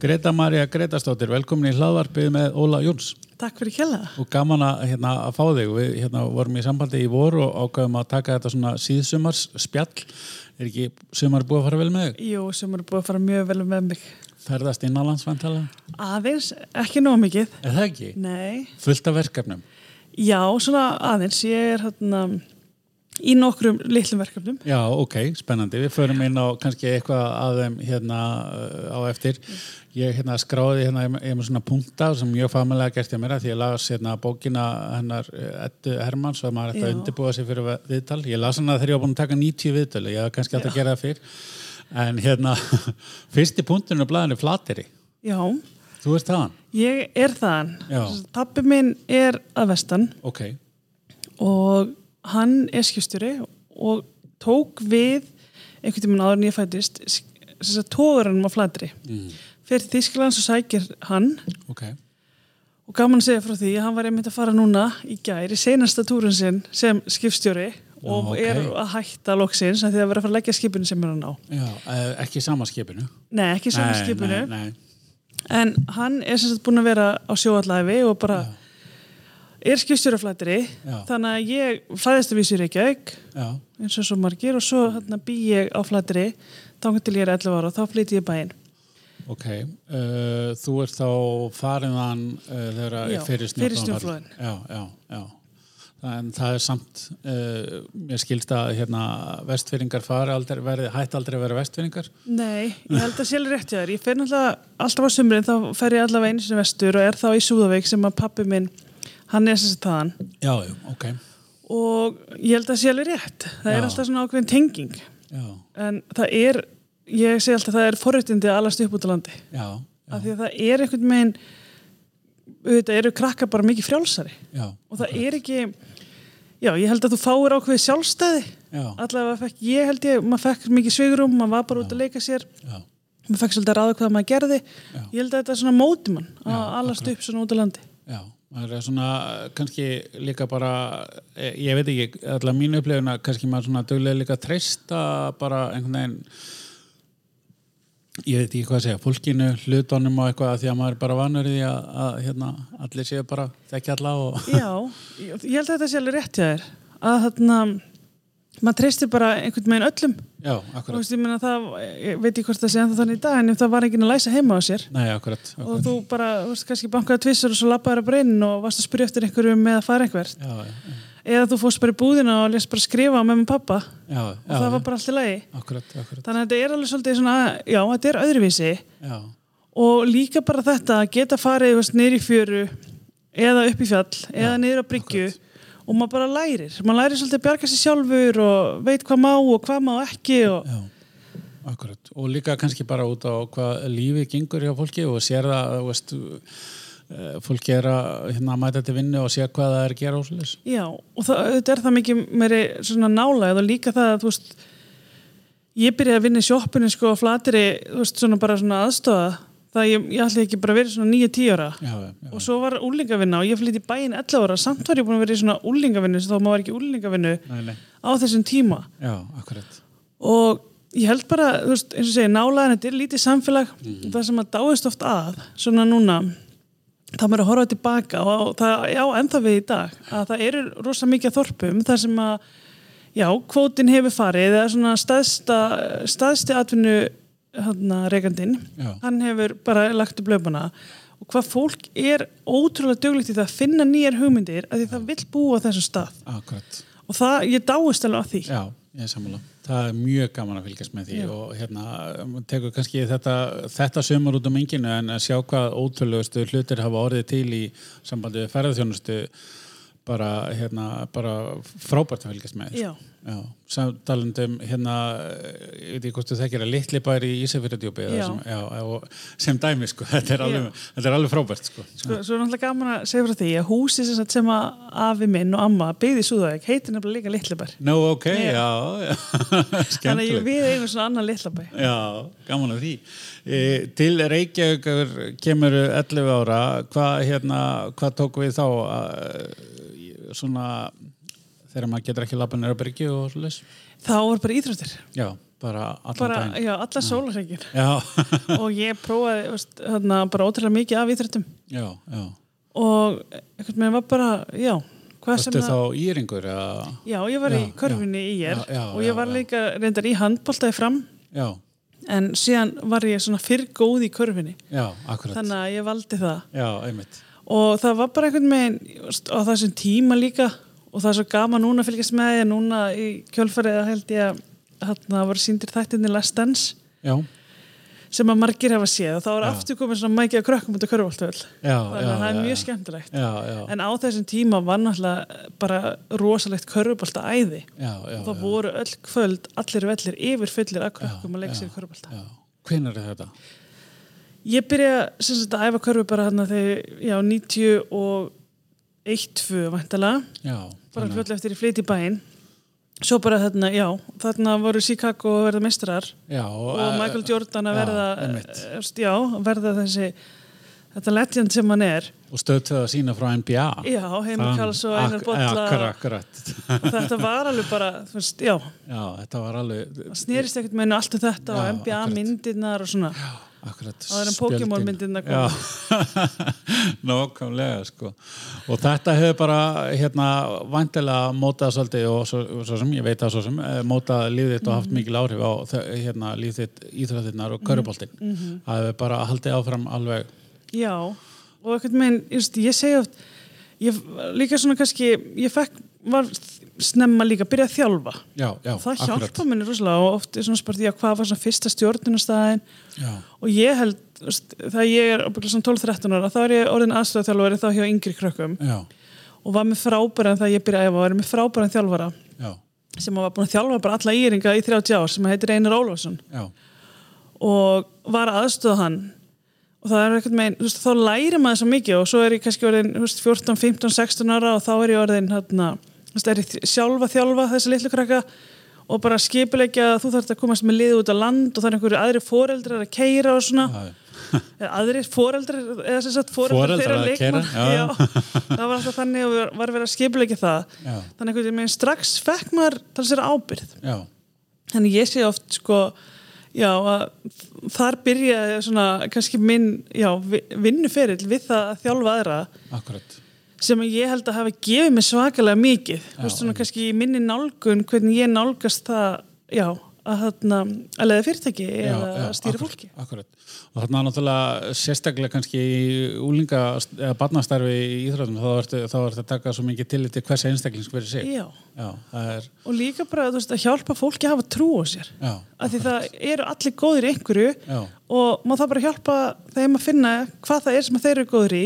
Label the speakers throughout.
Speaker 1: Greta Maria Gretastóttir, velkomin í hlaðvarpið með Óla Jóns
Speaker 2: Takk fyrir kjalla.
Speaker 1: og gaman að, hérna, að fá þig. Við hérna, vorum í sambandi í voru og ákveðum að taka þetta svona síðsumars spjall. Er ekki sumar búið að fara vel með þig?
Speaker 2: Jú, sem eru búið að fara mjög vel með mig.
Speaker 1: Ferðast innanlandsvæntalega?
Speaker 2: Aðeins, ekki nóg mikið.
Speaker 1: Er það ekki?
Speaker 2: Nei.
Speaker 1: Fullt af verkefnum?
Speaker 2: Já, svona aðeins. Ég er hérna í nokkrum litlum verkefnum.
Speaker 1: Já, ok, spennandi. Við förum inn á kannski eitthvað að þeim hérna uh, á eftir. Ég hérna skráði hérna, er með svona punkta sem mjög familega gert ég mér að því ég las hérna bókina hennar uh, Eddu Hermanns og maður ætti að undirbúa sig fyrir viðtal. Ég las hana þegar ég var búin að taka 90 viðtal. Ég hef kannski átt að gera það fyrr. En hérna, fyrsti punkturinn á blæðinu er flateri.
Speaker 2: Já,
Speaker 1: Þú veist það hann?
Speaker 2: ég er þaðan.
Speaker 1: Já.
Speaker 2: Pappi minn er að vestan
Speaker 1: Ok,
Speaker 2: og hann er skipstjóri og tók við einhvern tímann áður en ég fættist þess að tóður hann á flatri.
Speaker 1: mm.
Speaker 2: Fyrir Þísklands og sækir hann
Speaker 1: ok,
Speaker 2: Og gaman að segja frá því að hann var einmitt að fara núna í gær í seinasta túrun sinn sem skipstjóri og
Speaker 1: ok.
Speaker 2: er að hætta loksins því að vera að fara að leggja skipinu sem er hann á.
Speaker 1: já, eh, ekki sama skipinu.
Speaker 2: Nei, ekki saman
Speaker 1: Nei,
Speaker 2: skipinu,
Speaker 1: Nei, nei.
Speaker 2: en hann er sem sagt búin að vera á sjóallæfi og bara er skipstjóraflættri,
Speaker 1: Já.
Speaker 2: þannig að ég fæðist að vísi í Reykjavík
Speaker 1: Já,
Speaker 2: eins og svo margir og svo hérna bý ég á flættri þangar til ég er 11 ára og þá flytti ég bæinn.
Speaker 1: ok. Uh, þú ert þá fariðan uh, þegar
Speaker 2: Já,
Speaker 1: fyrir snjóflóðin. Já, já, já. En það er samt, uh, mér skilst að hérna, vestfyrringar fari aldrei, verið, hætt aldrei að vera vestfyrringar.
Speaker 2: Nei, ég held að sé alveg rétt hjá þér. Ég fer náttúrulega alltaf á sumrin, þá fer ég allavega einu sinni vestur og er þá í Súðaveik sem að pappi minn, hann er sagt þaðan.
Speaker 1: Já, já, ok.
Speaker 2: Og ég held að sé alveg rétt. Það
Speaker 1: Já.
Speaker 2: er alltaf svona ákveðin tenging.
Speaker 1: Já,
Speaker 2: En það er, ég segi alltaf, það er forréttindi að alast upp út á landi.
Speaker 1: já,
Speaker 2: Af því að það er einhvern megin, auðvitað eru krakka bara mikið frjálsari.
Speaker 1: já.
Speaker 2: Og það er ekki, já, ég held að þú fáir ákveðið sjálfstæði.
Speaker 1: Já,
Speaker 2: Allavega fekk, ég held ég, maður fekk mikið svigurum, maður var bara út að leika sér. maður fekk svolítið að ráða hvað maður gerði ég held að þetta er svona móti mann
Speaker 1: Já,
Speaker 2: að alast upp svona út á landi
Speaker 1: já. Það er svona, kannski líka bara, eh, ég veit ekki, allavega mínu upplifuna, kannski maður svona duglega líka treysta bara einhvern veginn, ég veit ekki hvað að segja, fólkinu, hlutunum og eitthvað að því að maður er bara vanur í því að, að hérna, allir séu bara þekki alla og...
Speaker 2: já, ég held að þetta sé alveg rétt hjá þér að þarna maður treystir bara einhvern veginn öllum
Speaker 1: Já,
Speaker 2: og
Speaker 1: akkurat.
Speaker 2: veist, ég, meina, það, ég veit ekki hvort það sé ennþá þannig í dag en það var enginn að læsa heima á sér
Speaker 1: Nei, akkurat.
Speaker 2: og
Speaker 1: akkurat.
Speaker 2: þú bara, þú veist, kannski bankaði tvissar og svo lappaði bara inn og varst að spyrja eftir einhverju með að fara einhvert
Speaker 1: Já, já,
Speaker 2: eða þú fórst bara í búðina og lest bara skrifa á með með pappa
Speaker 1: já,
Speaker 2: og
Speaker 1: já,
Speaker 2: það var bara allt í lagi
Speaker 1: akkurat, akkurat.
Speaker 2: þannig að þetta er alveg svolítið svona, já, þetta er öðruvísi
Speaker 1: Já,
Speaker 2: og líka bara þetta að geta farið þú veist, og maður bara lærir, maður lærir svolítið að bjarga sér sjálfur og veit hvað má og hvað má ekki og
Speaker 1: já, akkurat. Og líka kannski bara út á hvað lífið gengur hjá fólki og sér það, veist, eh, fólki er að hérna, mæta til vinnu og sér hvað það er að gera ósluðis.
Speaker 2: já, og það, þetta er það mikið meiri svona nálægð og líka það að þú veist ég byrjaði að vinna í sjoppinu sko á flateri, þú veist, svona bara svona aðstofa það ég, ég ætli ekki bara vera svona 9-10 ára.
Speaker 1: Já, já,
Speaker 2: og svo var úlingavinna og ég flytti bæinn 11 ára, samt var ég búin að vera í svona úlingavinnu þá maður var ekki úlingavinnu á þessum tíma.
Speaker 1: Já,
Speaker 2: og ég held bara, þú veist, eins og segja nálaðin, þetta er lítið samfélag. Það sem að dáist oft að svona núna þá maður að horfa tilbaka og það, já, ennþá við í dag að það eru rosa mikið þorpum þar sem að, já, kvótin hefur farið eða svona staðsta staðsti atvinnu reikandinn,
Speaker 1: Já.
Speaker 2: hann hefur bara lagt upp löpuna og hvað fólk er ótrúlega döglegt í það að finna nýjar hugmyndir að því það vill búa á þessum stað
Speaker 1: Akkurat.
Speaker 2: og það, ég dáist alveg að því
Speaker 1: Já, ég er sammála. Það er mjög gaman að fylgjast með því
Speaker 2: Já.
Speaker 1: og hérna, tekur kannski þetta, þetta sömur út um enginu en að sjá hvað ótrúlegustu hlutir hafa orðið til í sambandi við ferðarþjónustu bara, hérna, bara frábært að fylgjast með.
Speaker 2: Já.
Speaker 1: Já, samtalendum hérna, ég veit ekki hvort þú þekkir að litli bæri í Ísafjörðardjúpi
Speaker 2: Já.
Speaker 1: sem, sem dæmi sko, þetta er alveg, þetta er alveg frábært sko.
Speaker 2: Sko, svo er náttúrulega gaman að segja frá því að húsi sem, sem að afi minn og amma byggði í Súðavík heitir nefnilega líka Litlabær.
Speaker 1: Nó, ok, já, já,
Speaker 2: Þannig að við eigum svona annan Litlabæ.
Speaker 1: Já, gaman að því. E, til Reykjavíkur kemur 11 ára, hvað hérna, hvað tók við þá að, svona þegar maður getur ekki lappað nýra bryggju og svoleiðis?
Speaker 2: Þá var bara íþróttir.
Speaker 1: Já, bara allan
Speaker 2: bara,
Speaker 1: daginn.
Speaker 2: já, alla sólarhengir
Speaker 1: Já,
Speaker 2: og ég prófaði veist, þarna, bara ótrúlega mikið af íþrættum
Speaker 1: já, já.
Speaker 2: Og einhvern veginn var bara, já það
Speaker 1: þá íringur eða?
Speaker 2: Já, ég var í
Speaker 1: Já,
Speaker 2: í ég
Speaker 1: Já, já,
Speaker 2: og ég var líka reyndar í handbóltaði fram.
Speaker 1: Já,
Speaker 2: en síðan var ég svona fyrr góð í körfunni.
Speaker 1: Já,
Speaker 2: þannig að ég valdi það.
Speaker 1: Já,
Speaker 2: og það var bara einhvern veginn á þessum tíma líka og það er svo gaman núna að fylgjast með því núna í kjölfarið held ég að þarna voru síndir þættinni Last Dance
Speaker 1: Já,
Speaker 2: sem að margir hafa séð. Og þá er
Speaker 1: Já.
Speaker 2: aftur komið svona mækið að krökkum út af að það er mjög skemmtilegt.
Speaker 1: Já, já,
Speaker 2: en á þessum tíma var náttúrulega bara rosalegt körfubólta æði
Speaker 1: já, já,
Speaker 2: og það voru öll kvöld allir vellir yfir fullir að krökkum að leika sér
Speaker 1: já. Hvenær er þetta?
Speaker 2: Ég byrja að æfa körfu bara hérna þegar, já, 90 og 1-2 væntalega,
Speaker 1: Já,
Speaker 2: bara fljótlega eftir í flyt í bæinn. Svo bara þarna, já, þarna voru Chicago að verða mestrar
Speaker 1: já,
Speaker 2: og
Speaker 1: eh,
Speaker 2: Michael Jordan að
Speaker 1: já,
Speaker 2: verða,
Speaker 1: einmitt.
Speaker 2: eh, já, verða þessi, þetta legend sem hann er.
Speaker 1: Og stöðtöð að sína frá NBA
Speaker 2: Já, Heimir
Speaker 1: Þann-
Speaker 2: Karls og Einar
Speaker 1: akkurat
Speaker 2: Og þetta var alveg bara, veist, já,
Speaker 1: Já, þetta var alveg
Speaker 2: það snerist ekkert með allt um þetta og
Speaker 1: Já,
Speaker 2: NBA
Speaker 1: akkurat.
Speaker 2: myndirnar og svona.
Speaker 1: Akkurat
Speaker 2: Áður en
Speaker 1: spjöldin.
Speaker 2: Pokémon myndirnar
Speaker 1: Já, nákvæmlega sko. Og þetta hefur bara hérna vantilega mótað svolítið og svo, svo sem, ég veit það svo sem eh, mótað lífið þitt og haft mikil áhrif á hérna, lífið þitt, íþrættinnar og köruboltin það hefur bara haldið áfram alveg.
Speaker 2: Já, og veginn, just, ég segi oft, ég líka svona kannski, ég fekk, var snemma líka, byrja að þjálfa.
Speaker 1: já, já,
Speaker 2: Það hjálpa minni rosalega og oft er svona spurt, já, hvað var svona fyrsta stjórnunastæðin og ég held, þegar ég er ábygglega svona 12-13 ára, þá er ég orðin aðstöðaþjálfari þá hjá yngri krökkum.
Speaker 1: Já,
Speaker 2: og var með frábæran þegar ég byrja að æfa, var með frábæran þjálfara
Speaker 1: já,
Speaker 2: sem var búin að þjálfa bara alla íringa í 30 ár sem heitir Einar Ólafsson.
Speaker 1: Já,
Speaker 2: og var að aðstöða hann. Og það er ekkert megin, þú veist, þá læri maður svo mikið og svo er ég kannski orðin þú veist, 14, 15, 16 ára og þá er ég orðin hérna, veist, er sjálfa þjálfa þessi litlu krakka og bara skipulegja að þú þarfst að komast með liðu út á land og það er einhverju aðri foreldrar að keira og svona.
Speaker 1: Já,
Speaker 2: aðri foreldrar eða sem sagt foreldrar
Speaker 1: Foreldrar
Speaker 2: þeirra
Speaker 1: já.
Speaker 2: það var alltaf þannig og var- var verið að skipulegja það.
Speaker 1: Já.
Speaker 2: þannig einhvern veginn strax fekk maður þessari ábyrð
Speaker 1: já,
Speaker 2: Þannig ég sé oft sko, já, að þar byrjaði svona kannski minn, vinnuferill við það að þjálfa aðra.
Speaker 1: Akkurat
Speaker 2: sem ég held að hafa gefið mig svakalega mikið. Þú veist svona kannski í minni nálgun hvernig ég nálgast það, já, að þarna, að leiða fyrirtæki
Speaker 1: Já,
Speaker 2: eða
Speaker 1: já,
Speaker 2: að stýra
Speaker 1: akkurat,
Speaker 2: fólki.
Speaker 1: akkurat. og þarna náttúrulega sérstaklega kannski í úlinga eða barnastarfi í íþrótum þá ertu að taka svo mikið tillit til hvers einstaklings fyrir sig
Speaker 2: Já,
Speaker 1: er
Speaker 2: og líka bara veist, að hjálpa fólki að hafa trú á sér.
Speaker 1: já,
Speaker 2: Af því það eru allir góðir einhverju
Speaker 1: já,
Speaker 2: og má það bara hjálpa þeim að finna hvað það er sem að þeir eru góður í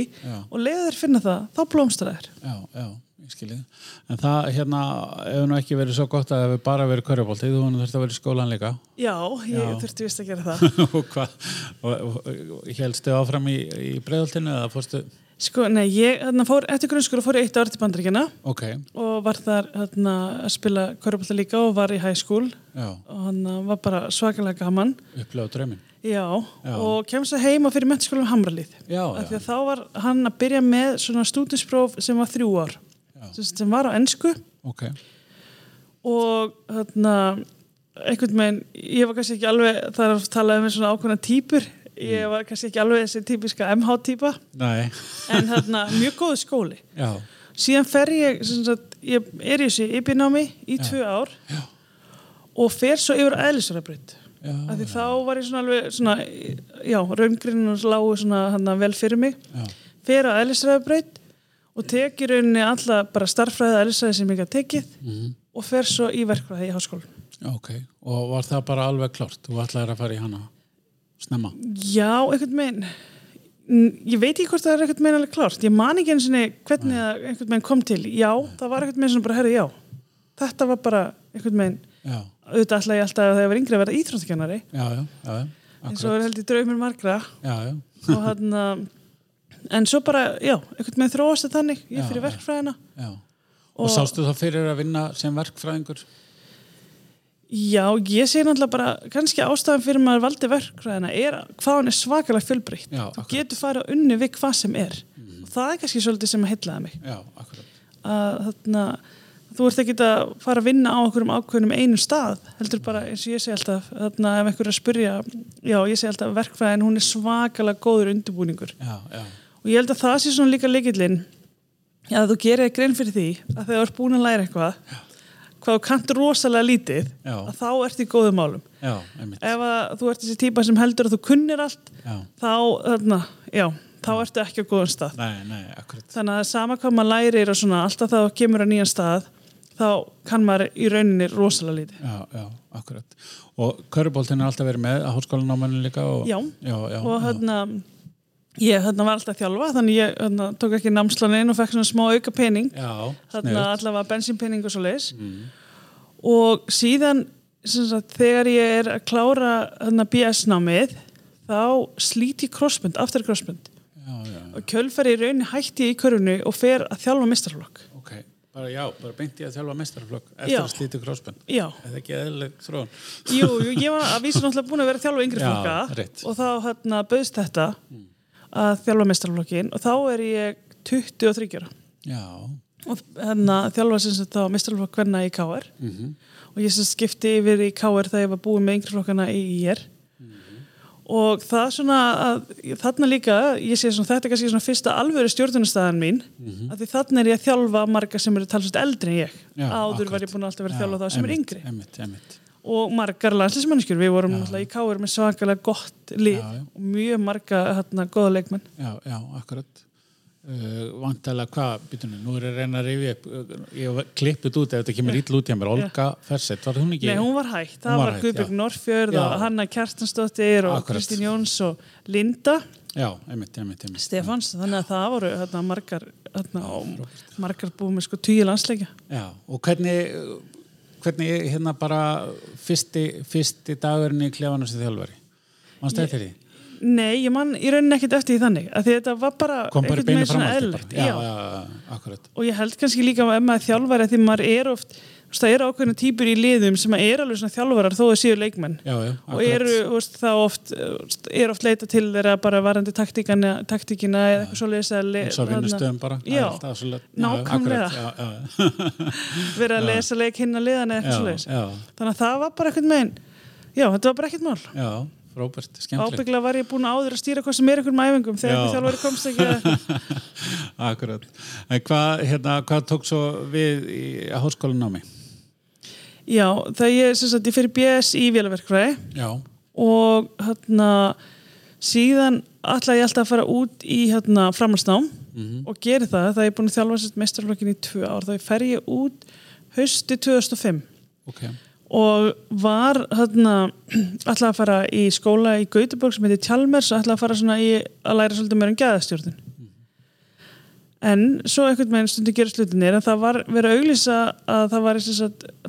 Speaker 2: og leiða þeir finna það, þá blómstra þeir.
Speaker 1: já, já en það hérna hefur nú ekki verið svo gott að það hefur bara verið körjubólti þú hefur þurft að vera í skólan líka
Speaker 2: Já, ég
Speaker 1: Já.
Speaker 2: þurfti vist að gera það.
Speaker 1: og hvað og, og, helstu áfram í, í breiðaltinu eða fórstu
Speaker 2: Sko, nei, ég þarna, fór eftir grunnskóla fór ég eitt ár til bandaríkjana
Speaker 1: ok,
Speaker 2: og var þar þarna, að spila korfbalta líka og var í high school
Speaker 1: já,
Speaker 2: og hann var bara svakalega gaman.
Speaker 1: upplega draumin
Speaker 2: Já,
Speaker 1: Já.
Speaker 2: og kemst það heima fyrir mentaskólanum Hamralið.
Speaker 1: já, já,
Speaker 2: þá var hann að byrja með svona stúdinspróf sem var þrjú ár. Sem, var á ennsku
Speaker 1: ok.
Speaker 2: Og þarna einhvern veginn, ég var kannski ekki alveg það er að tala um svona ákveðna típur. Ég var kannski ekki alveg þessi típiska MH-típa
Speaker 1: nei,
Speaker 2: en þarna mjög góð skóli.
Speaker 1: Já,
Speaker 2: síðan fer ég, sagt, ég er í þessu yppinámi í
Speaker 1: Já.
Speaker 2: tvö ár
Speaker 1: Já.
Speaker 2: og fer svo yfir eðlisvarabreyt
Speaker 1: já,
Speaker 2: af því þá var ég svona alveg svona, já, raungrinn og lágu svona hann vel fyrir mig.
Speaker 1: Já,
Speaker 2: fer á eðlisfræðabraut og tek í rauninni alla bara starffræði eðlisfræði sem ég gæti tekið
Speaker 1: mhm.
Speaker 2: og fer svo í verkfræði í háskóla.
Speaker 1: Ok, og var það bara alveg klárt? Þú ætlaðir að fara í hana snemma?
Speaker 2: Já, einhvern veginn. N- ég veit ekki hvort það er einhvern veginn alveg klárt. Ég man ekki eins og hvernig það einhvern veginn kom til. Já, það var einhvern veginn sem bara, herri, já. Þetta var bara einhvern veginn
Speaker 1: Já,
Speaker 2: auðvitað ætla ég alltaf að ég var yngri að vera
Speaker 1: já,
Speaker 2: eins og er held í draumir margra.
Speaker 1: Já, já,
Speaker 2: og hann en svo bara, já, einhvern veginn þróast þetta þannig ég fyrir
Speaker 1: já.
Speaker 2: verkfræðina
Speaker 1: já. Og, sástu þá fyrir að vinna sem verkfræðingur?
Speaker 2: Já, ég sé náttúrulega bara kannski ástæðan fyrir maður valdi verkfræðina er hvað hann er svakalega fjölbreytt
Speaker 1: akkurat.
Speaker 2: getur farið að unni við hvað sem er og það er kannski svolítið sem að heitlaði mig
Speaker 1: Já, akkurat.
Speaker 2: að þarna, þú ert ekki að fara að vinna á okkur um ákveðnum einu stað heldur bara eins og ég segi alltaf þarna ef einhver er að spurja já ég segi alltaf verkfræðin hún er svakalega góður undirbúningur
Speaker 1: já, já,
Speaker 2: og ég held að það sé svona líka leikillin að þú gerir grein fyrir því að þegar þú ert búin að læra eitthvað hvað þú kannt rosalega lítið
Speaker 1: Já.
Speaker 2: að þá ert í góðum málum.
Speaker 1: Já,
Speaker 2: ef að þú ert þessi típa sem heldur að þú kunnir allt
Speaker 1: já,
Speaker 2: þá, þarna, já, þá ertu ekki á góðum stað.
Speaker 1: Nei, nei,
Speaker 2: þannig að sama hvað maður lærir og svona alltaf þá kemur á nýjan stað þá kann maður í rauninni rosalega lítið.
Speaker 1: Já, já, akkurat. Og köruboltin er alltaf verið með að háskólanámanu líka og,
Speaker 2: Já.
Speaker 1: já, já,
Speaker 2: og
Speaker 1: já.
Speaker 2: hérna ég hérna var alltaf að þjálfa þannig ég hérna, tók ekki námslanin og fekk svona smá auka pening
Speaker 1: já,
Speaker 2: þarna allavega bensínpening og svo leis
Speaker 1: Mm.
Speaker 2: og síðan sagt, þegar ég er að klára þarna BS-námið þá slíti crossbund, aftur crossbund
Speaker 1: já, já,
Speaker 2: og kjölfæri í rauninni hætti ég í körunni og fer að þjálfa mistarflokk
Speaker 1: ok bara já, bara beint í að þjálfa mestarflokk
Speaker 2: Já.
Speaker 1: eftir að slíti krossbund
Speaker 2: já,
Speaker 1: eða ekki eðlileg þróun?
Speaker 2: Jú, jú, ég var að vísa náttúrulega búin að vera að þjálfa yngri
Speaker 1: Já,
Speaker 2: flokka og þá hérna bauðst þetta að þjálfa mistarflokkin og þá er ég 23 ára.
Speaker 1: Já,
Speaker 2: og hérna þjálfa sem sagt þá mistarflokk hvenna í KR
Speaker 1: mhm.
Speaker 2: Og ég sem skipti yfir í KR þegar ég var búin með yngri flokkana í IR og það svona að, þarna líka, ég sé svona þetta er kannski svona fyrsta alvöru stjórnunastæðan mín. Að því þarna er ég að þjálfa marga sem eru talsvægt eldri en ég.
Speaker 1: Já,
Speaker 2: áður
Speaker 1: akkurat.
Speaker 2: var ég búin að alltaf vera að þjálfa þá sem er yngri.
Speaker 1: einmitt, einmitt.
Speaker 2: Og margar landslismannskjur, við vorum náttúrulega í KR með svakalega gott lið
Speaker 1: Já, já.
Speaker 2: og mjög marga hérna góða leikmenn.
Speaker 1: Já, já, akkurat. Uh, vantalega hvað, býtunni, nú er ég að reyna að rifja upp uh, ég klippið út ef þetta kemur ítl út hjá mér, Olga Fersett, var hún ekki?
Speaker 2: Nei, hún var hægt, það
Speaker 1: Hún var
Speaker 2: var Guðbjörg. Norrfjörð og Hanna Kjartansdóttir og. Kristín Jóns og Linda.
Speaker 1: Já, einmitt, einmitt, einmitt.
Speaker 2: Stefáns, þannig að það voru hérna, margar, hérna, margar búið með sko tíu landsleikja.
Speaker 1: já, og hvernig hvernig hérna bara fyrsti, fyrsti dagurinn í klefanum sem þjálfari? Mannstu eftir því?
Speaker 2: Nei, ég man í rauninni ekkert eftir því þannig, að því þetta var bara
Speaker 1: beinu
Speaker 2: veginn svona
Speaker 1: akkurat.
Speaker 2: Og ég held kannski líka að maður er þjálfari að því maður er oft, það eru ákveðinu típur í liðum sem er alveg svona þjálfarar þó að séu leikmenn.
Speaker 1: já, já,
Speaker 2: Og eru, veist, þá oft, veist, er oft leita til þeirra bara varandi taktíkina, taktíkina eða eitthvað le-
Speaker 1: eins og vinnustöðum bara Það
Speaker 2: Já,
Speaker 1: svolítið-
Speaker 2: nákvæmlega. vera að lesa leik hinn að liðan eða eitthvað
Speaker 1: já,
Speaker 2: Þannig að það var bara eitthvað meginn, já, þetta var bara ekkert mál.
Speaker 1: já, skemmtilegt
Speaker 2: Ábyggla var ég búin áður að stýra hvað sem er einhverjum æfingum þegar þjálfari komst ekki að...
Speaker 1: Akkurat. En hvað, hérna, hvað tók svo við í háskólanámi?
Speaker 2: Já, það ég, sem sagt, ég fyrir BS í vélaverkfræði.
Speaker 1: Já,
Speaker 2: og hérna síðan ætla ég alltaf að fara út í hérna framhalsnám
Speaker 1: Mhm.
Speaker 2: og geri það, það er búin að þjálfa sérst mestrarflokkin í tvö ár, þá fer ég út hausti 2005
Speaker 1: ok.
Speaker 2: og var hérna ætla að fara í skóla í Gautaborg sem heitir Tjalmers og ætla að fara svona í að læra svolítið meira um gæðastjórnun en svo einhvern veginn stundu gerir slutinir en það var verið að auglýsa að það var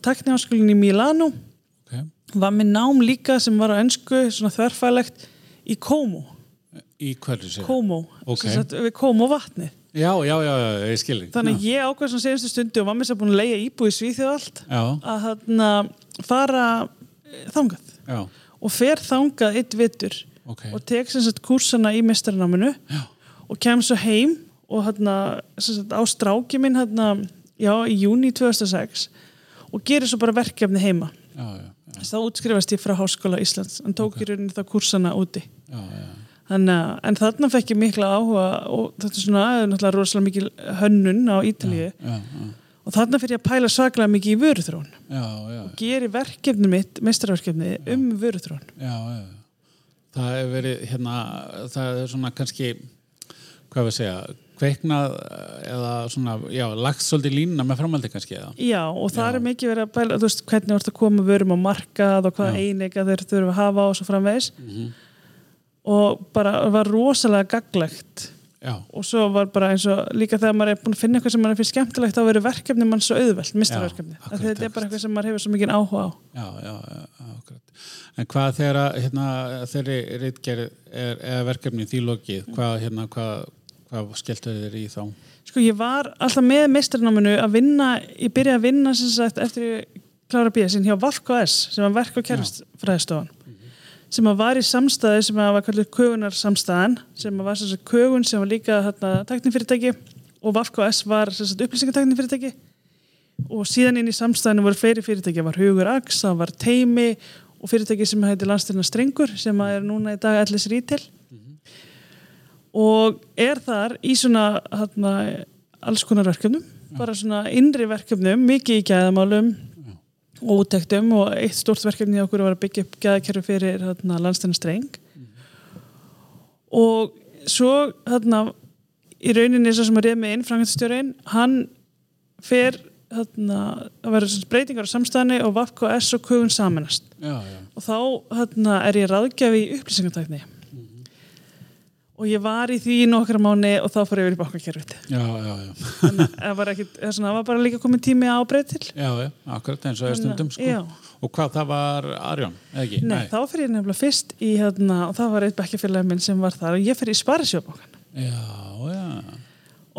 Speaker 2: takniháskólinn í Milano
Speaker 1: ok.
Speaker 2: var með nám líka sem var á ennsku svona þverfælegt í Como
Speaker 1: Í hverju sér?
Speaker 2: Como,
Speaker 1: Ok.
Speaker 2: sem sagt, við Como vatni
Speaker 1: Já, já, já, já, ég skilði.
Speaker 2: þannig að ég ákveð svona senastu stundu og var með þess að búin að leiða íbúi Svíþjóð allt
Speaker 1: Já,
Speaker 2: að hérna fara eh, þangað
Speaker 1: já,
Speaker 2: og fer þangað eitt vittur
Speaker 1: ok.
Speaker 2: og tek sem sagt kursana í mestarnáminu
Speaker 1: Já,
Speaker 2: og kem svo heim og hérna á stráki minn hérna já, í júni 2006 og gerir svo bara verkefni heima.
Speaker 1: Já, já, já,
Speaker 2: þá útskrifast ég frá Háskóla Íslands. En tók í rauninni það kursana úti.
Speaker 1: Já, já.
Speaker 2: Þannig, að- en þarna fekk ég mikla áhuga og þetta er svona það er náttúrulega rosalega mikil hönnun á Ítalíu. Og þarna fyrir ég að pæla svaklega mikið í vöruþrón
Speaker 1: já, já,
Speaker 2: geri verkefni mitt, mestrarverkefni um vöruþrón
Speaker 1: já, já. Það er verið, hérna, það er svona kannski, hvað við segja, kveiknað eða svona, já, lagt svolítið línuna með framhaldi kannski, eða?
Speaker 2: Já, og það
Speaker 1: Já.
Speaker 2: er mikið verið að pæla þú veist, hvernig vorst að koma vörum á markað og hvaða eininga þeir þurfa að hafa og svo framvegis
Speaker 1: Mhm.
Speaker 2: og bara var rosalega gaglegt
Speaker 1: Já,
Speaker 2: og svo var bara eins og líka þegar maður er búin að finna eitthvað sem maður finnst skemmtilegt þá verður verkefni mann svo auðvelt,
Speaker 1: akkurat,
Speaker 2: þetta er bara eitthvað sem maður hefur svo mikið áhuga á
Speaker 1: já, já, akkurat. En hvað þegar, hérna, þeirri hvað, hérna, hvað, hvað skelltu þér í þá?
Speaker 2: Sko ég var alltaf með meistarnáminu að vinna, ég byrjaði að vinna sem sagt eftir ég klára BS-in hjá VAFKS sem var verk- og kerfstfræðistofan sem að var í samstæði sem var kallið kögunar samstæðan sem var sem sagt kögun sem var líka hérna, teknifyrirtæki og VAFKS var sem sagt upplýsingateknifyrirtæki og síðan inn í samstæðinu voru fleiri fyrirtæki, það var Hugur Ax, það var Teimi og fyrirtæki sem heitir Landstyrna Strengur sem er núna í dag allis rítil og er þar í svona hérna, alls konar verkefnum. Bara svona innri verkefnum, mikið í gæðamálum og úttektum. Og eitt stort verkefni í okkur var að byggja upp gæðakerfi fyrir hérna, landstæna streng. Og svo hérna í rauninni svo sem að reyð með inn frangatstjórin, hann fer hérna, að vera breytingar á samstæðinni og VAFK og S og Kugun samanast
Speaker 1: já, já,
Speaker 2: og þá hérna, er ég ráðgjafi í upplýsingartækni og ég var í því í nokkra mánu og þá fór ég þannig að það var, ekki, svona, var bara líka komið tími á breyð til.
Speaker 1: Já, já, akkurat eins og er stundum sko. Og hvað það var Arjón, eða ekki?
Speaker 2: Nei, þá fyrir ég nefnilega fyrst í hérna, og það var eitt bekkjafélagi minn sem var þar og ég fyrir í Sparisjóbankan
Speaker 1: Já, já,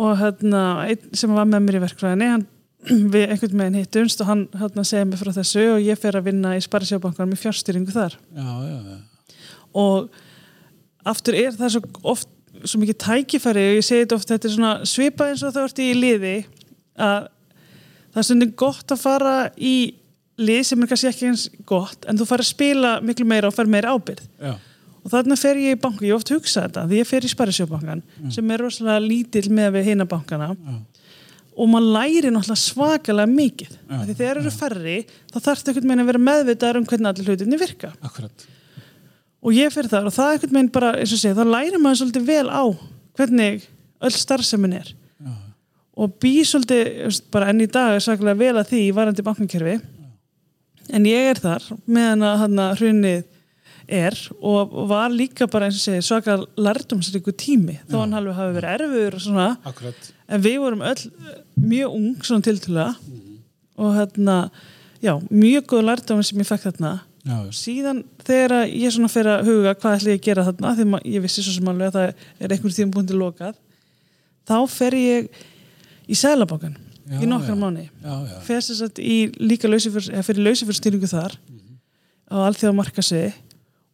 Speaker 2: og hérna, einn sem var með mér í verkfræðinni hann, við einhvern veginn hittumst og hann hérna, segið mér frá þessu og ég fyrir að vinna í Sparisjóbankan með fjárstýringu þar.
Speaker 1: Já, já, já.
Speaker 2: og aftur er það svo oft svo mikið tækifæri og ég segi þetta oft þetta er svona svipað eins og það vart í liði að það er stundin gott að fara í lið sem er kannski ekki eins gott en þú fara að spila miklu meira og fara meira ábyrð
Speaker 1: já.
Speaker 2: og þarna fer ég í banku, ég hef oft hugsað þetta því ég fer í Sparisjóbankan sem er rosalega lítill með við hina bankana.
Speaker 1: Já.
Speaker 2: og maður læri náttúrulega svakalega mikið. Því þegar eru færri þá þarf þetta einhvern veginn að vera meðvitaðar um hvernig allir hlutinni virka.
Speaker 1: Akkurat
Speaker 2: og ég fyrir þar og það er einhvern veginn bara, eins og segja, þá lærir maður svolítið vel á hvernig öll starfsemin er.
Speaker 1: Já,
Speaker 2: og bý svolítið, bara enn í dag er sakalega vel að því í varandi bankankerfi en ég er þar meðan að hann að hrunnið er og var líka bara eins og segja svaka lærdomsríku tími. Þó hann halveg hafi verið erfiður og svona.
Speaker 1: Akkurat.
Speaker 2: En við vorum öll mjög ung svona tiltölulega. Og hérna, já, mjög góð lærdómi sem ég fekk þarna
Speaker 1: já,
Speaker 2: síðan þegar ég svona fyrir að huga hvað ætla ég að gera þarna að ég vissi svo sem alveg að það er einhvern tíma búin til lokað þá fer ég í Sælabankan
Speaker 1: Já,
Speaker 2: í nokkra
Speaker 1: já.
Speaker 2: mánu fer þess að líka lausifyr, eða fyrir lausifyrstýringu þar á alþjóða marka sig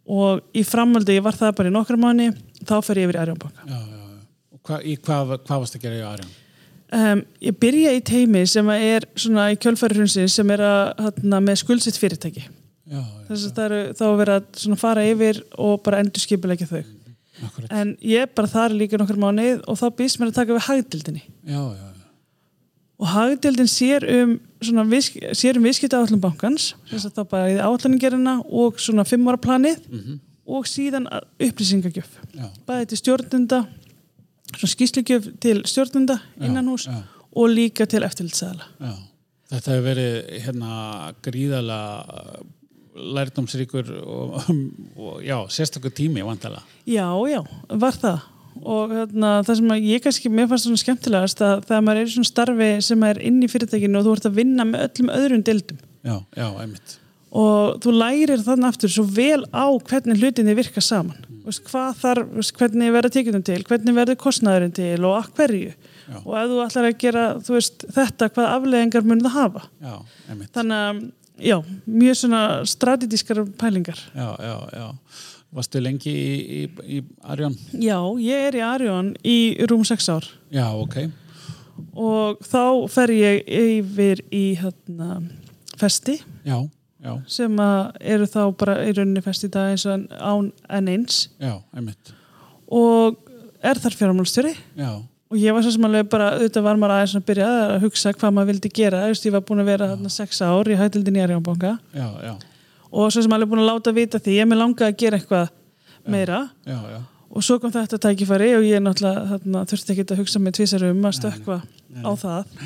Speaker 2: og í framhaldi ég var það bara í nokkra mánu þá fer ég yfir í Arjónbanka
Speaker 1: hva, hvað, hvað varst að gera í Arjón?
Speaker 2: um, ég byrja í teimi sem er svona í kjölfæri hrunsins sem er að hérna, með skuldsitt fyrirtæki þess að það eru þá að vera að fara yfir og bara endur skipilegja þau.
Speaker 1: Akkurat.
Speaker 2: En ég er bara þar líka nokkur mánuð og þá býst mér að taka við hagdildinni
Speaker 1: já, já, já,
Speaker 2: og hagdildin sér um svona viðsk, sér um viðskipta áallum bankans þess að það bara í áallaninggerina og svona fimm ára planið og síðan upplýsingagjöf. Bæði til stjórnunda svona skýslugjöf til stjórnunda innan hús og líka til eftirlitsæðala.
Speaker 1: Þetta hefur verið hérna gríðalega lærdómsríkur og, og já, sérstakur tími vantala.
Speaker 2: Já, já, var það og hérna, það sem að ég kannski mér fannst svona skemmtilegast að þegar maður er í svona starfi sem er inn í fyrirtækinu og þú ert að vinna með öllum öðrum dildum
Speaker 1: Já, já, einmitt.
Speaker 2: og þú lærir þannig aftur svo vel á hvernig hlutinni virka saman mm. veist, hvað þarf, veist, hvernig verður tekjunum til hvernig verður kostnæðurinn til og að hverju
Speaker 1: Já.
Speaker 2: og ef þú ætlar að gera veist, þetta, hvaða afleðingar mun það hafa
Speaker 1: Já,
Speaker 2: þannig að, já, mjög svona strategískar pælingar
Speaker 1: Já, já, já. Varstu lengi í, í, í Arjón?
Speaker 2: Já, ég er í Arjón í rúm 6 ár
Speaker 1: Já, ok.
Speaker 2: og þá fer ég yfir í hérna, festi
Speaker 1: Já, já,
Speaker 2: sem eru þá bara í rauninni festi í dag eins og án en eins
Speaker 1: já, einmitt.
Speaker 2: og er þar fjármálstjóri
Speaker 1: Já,
Speaker 2: og ég var svo sem alveg bara, auðvitað var maður aðeins að byrja að hugsa hvað maður vildi gera, veist, ég var búin að vera þarna sex ár í hætildin í Arjónbanka
Speaker 1: já, já,
Speaker 2: og svo sem alveg búin að láta vita því ég með langa að gera eitthvað meira.
Speaker 1: Já, já.
Speaker 2: og svo kom þetta tækifæri og ég náttúrulega þarna, þurfti ekki að hugsa með tvísar um að stökkva á það.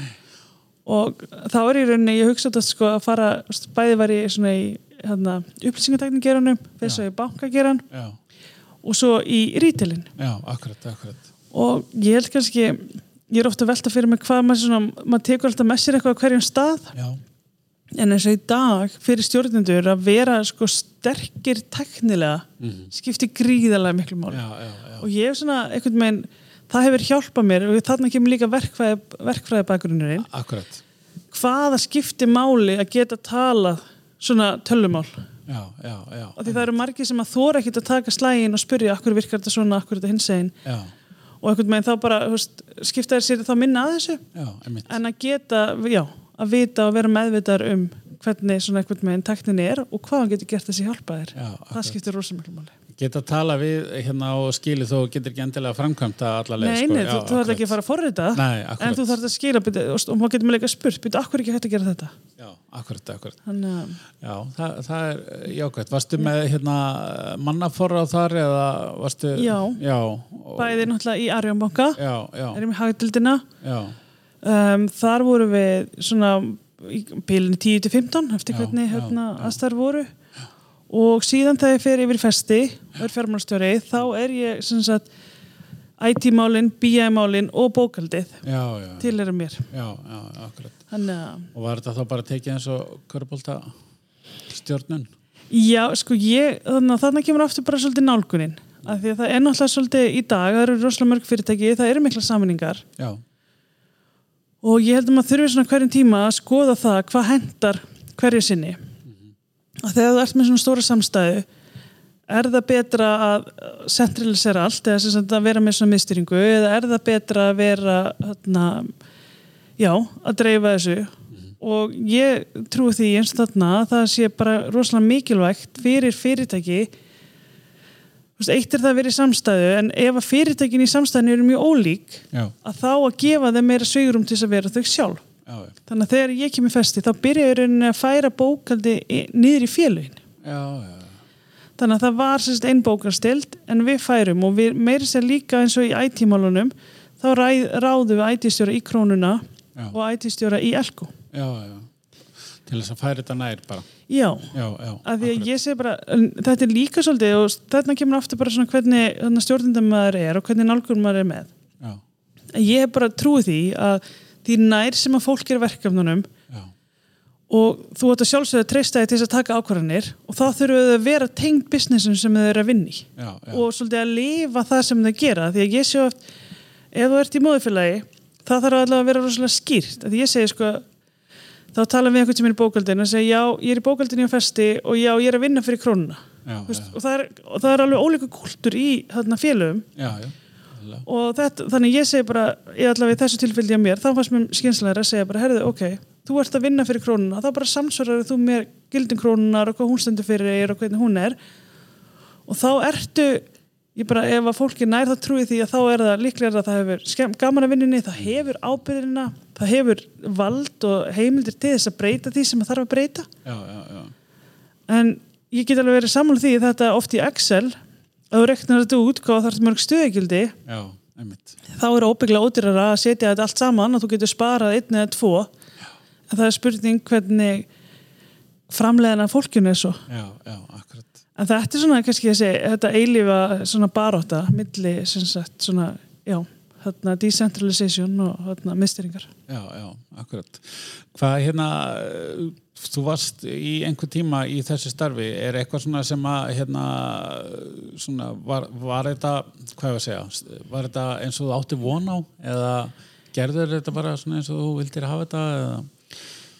Speaker 2: Og þá er í rauninni, ég hugsa þetta sko að fara, bæði var ég svona í hérna, upplýsingatekningeranum þess að ég bankageran
Speaker 1: Já,
Speaker 2: og svo í rítilin
Speaker 1: já, akkurat, akkurat.
Speaker 2: Og ég held kannski ég er ofta velta fyrir mig hvað maður svona maður tekur alltaf með sér eitthvað á hverjum stað
Speaker 1: Já,
Speaker 2: en eins og í dag fyrir stjórnendur að vera sko sterkir teknilega
Speaker 1: Mhm.
Speaker 2: skiptir gríðarlega miklu máli
Speaker 1: já, já, já.
Speaker 2: og ég hef svona einhvern veginn það hefur hjálpað mér og þarna kemur líka verkfræði, verkfræði bakgrunnurinn
Speaker 1: Akkurat.
Speaker 2: hvaða skiptir máli að geta talað svona tölumál
Speaker 1: Já, já, já.
Speaker 2: og því það eru margir sem að þóra ekkert að taka slægin og spyrja akkur virkar þetta svona, akkur þetta hins einn og einhvern veginn þá bara veist, skipta þér sér þá minna að þessu.
Speaker 1: Já,
Speaker 2: en að geta, já, að vita og vera meðvitaðar um hvernig svona eitthvað með taktin er og hvað hann getur gert þessi hjálpa þér.
Speaker 1: Já,
Speaker 2: það skiptir rosa mjög máli
Speaker 1: Geta að tala við hérna og skili þó getur ekki endilega framkvæmta allavega
Speaker 2: Nei, nei, þú, þú þarf ekki að fara að forrita en þú þarf að skila byrja, og, maður getur með leika spurt byrja, akkur ekki hægt að gera þetta?
Speaker 1: Já, akkurat, akkurat.
Speaker 2: Þannig að
Speaker 1: Já, það, það er eh, jákvæmt Varstu með hérna mannaforra þar eða varstu
Speaker 2: Já.
Speaker 1: Já, og,
Speaker 2: bæði náttúrulega í Arjónbanka
Speaker 1: já, já,
Speaker 2: erum í hagdildina
Speaker 1: já,
Speaker 2: um, þar voru við svona í bílinni 10-15 eftir
Speaker 1: Já,
Speaker 2: hvernig
Speaker 1: já,
Speaker 2: hérna
Speaker 1: já.
Speaker 2: aðstæður voru og síðan þegar ég fer yfir festi og er fjármálstjóri þá er ég sem sagt IT-málin, BI-málin og bókaldið
Speaker 1: já, já,
Speaker 2: til er mér.
Speaker 1: Já,
Speaker 2: þannig
Speaker 1: Og var þetta þá bara tekið eins og körbólta stjórnun?
Speaker 2: Já, sko ég, þannig að þarna kemur aftur bara svolítið nálgunin, af því að það er náttúrulega svolítið í dag, það eru rosalega mörg fyrirtæki það eru mikla saminningar
Speaker 1: Já,
Speaker 2: og ég held að maður þurfi svona hverjum tíma að skoða það hvað hendar hverju sinni og þegar þú ert með svona stóra samstæðu er það betra að centralisera allt eða sem að vera með svona mistyringu eða er það betra að vera hérna, já, að dreifa þessu? Og ég trúi því eins og þarna að það sé bara rosalega mikilvægt fyrir fyrirtæki. Eitt er það að vera í samstæðu en ef að fyrirtækin í samstæðinu eru mjög ólík
Speaker 1: já,
Speaker 2: að þá að gefa þeim meira sveigurum til þess að vera þau sjálf. Þannig að þegar ég kemur festi þá byrja ég rauninni að færa bókaldi niður í félugin.
Speaker 1: já, já,
Speaker 2: Þannig að það var einn bókalstild en við færum og við meiri sér líka eins og í IT-málunum þá ræð, ráðum við IT-stjóra í krónuna
Speaker 1: Já.
Speaker 2: og IT-stjóra í elko.
Speaker 1: já, já. Til þess að færa þetta nær bara.
Speaker 2: Já,
Speaker 1: Já, já.
Speaker 2: af því að ég segi bara þetta er líka svolítið og þarna kemur aftur bara svona hvernig stjórnindam maður er og hvernig nálgur maður er með.
Speaker 1: Já,
Speaker 2: Ég hef bara trúið því að því nær sem að fólk er verkefnunum.
Speaker 1: Já,
Speaker 2: og þú ert að sjálfsögðu að treysta þig til þess að taka ákvarðanir og þá þurfum við að vera tengd businessin sem þau eru að vinni
Speaker 1: já, já.
Speaker 2: og svolítið að lifa það sem þau gera því að ég sé oft, ef þú ert í móðufélagi það þarf allavega að vera rosalega skýrt. Að ég segi sko þá tala við einhvern sem er í bókaldinu og segja já, ég er í bókaldinu á festi og já, ég er að vinna fyrir krónuna. Og, það er, og það er alveg ólíka kultur í þarna félögum.
Speaker 1: Já, já, já,
Speaker 2: og þetta, þannig ég segi bara ég allavega í þessu tilfelli á mér, þá fannst mér skynslega að segja bara, herðu, ok, þú ert að vinna fyrir krónuna þá bara samsvarar þú mér gildin krónunar og hvað hún stendur fyrir þér og hvernig hún er. Og þá ertu ég bara, ef að fólki nær þá trúi því að þá er það líklega að það hefur gaman að vinninni, það hefur ábyrðina það hefur vald og heimildir til þess að breyta því sem það þarf að breyta.
Speaker 1: Já, já, já.
Speaker 2: en ég get alveg verið sammála því að þetta oft í Excel að þú reknar þetta út hvað þarf mörg stuðegildi
Speaker 1: já,
Speaker 2: þá er óbygglega ódýrara að setja þetta allt saman og þú getur sparað einn eða tvo. En það er spurning hvernig framleiðina fólkinu er svo.
Speaker 1: Já, já, akkurat.
Speaker 2: en þetta er svona kannski þessi þetta eilífa svona baróta milli sem sagt svona já þarna decentralization og þarna misteringar
Speaker 1: Já, já, akkurat. Hvað hérna, þú varst í einhver tíma í þessu starfi, er eitthvað svona sem að, hérna, svona, var, var þetta, hvað ég að segja, var þetta eins og þú átti von á? Eða gerður þetta bara svona eins og þú vildir hafa þetta eða?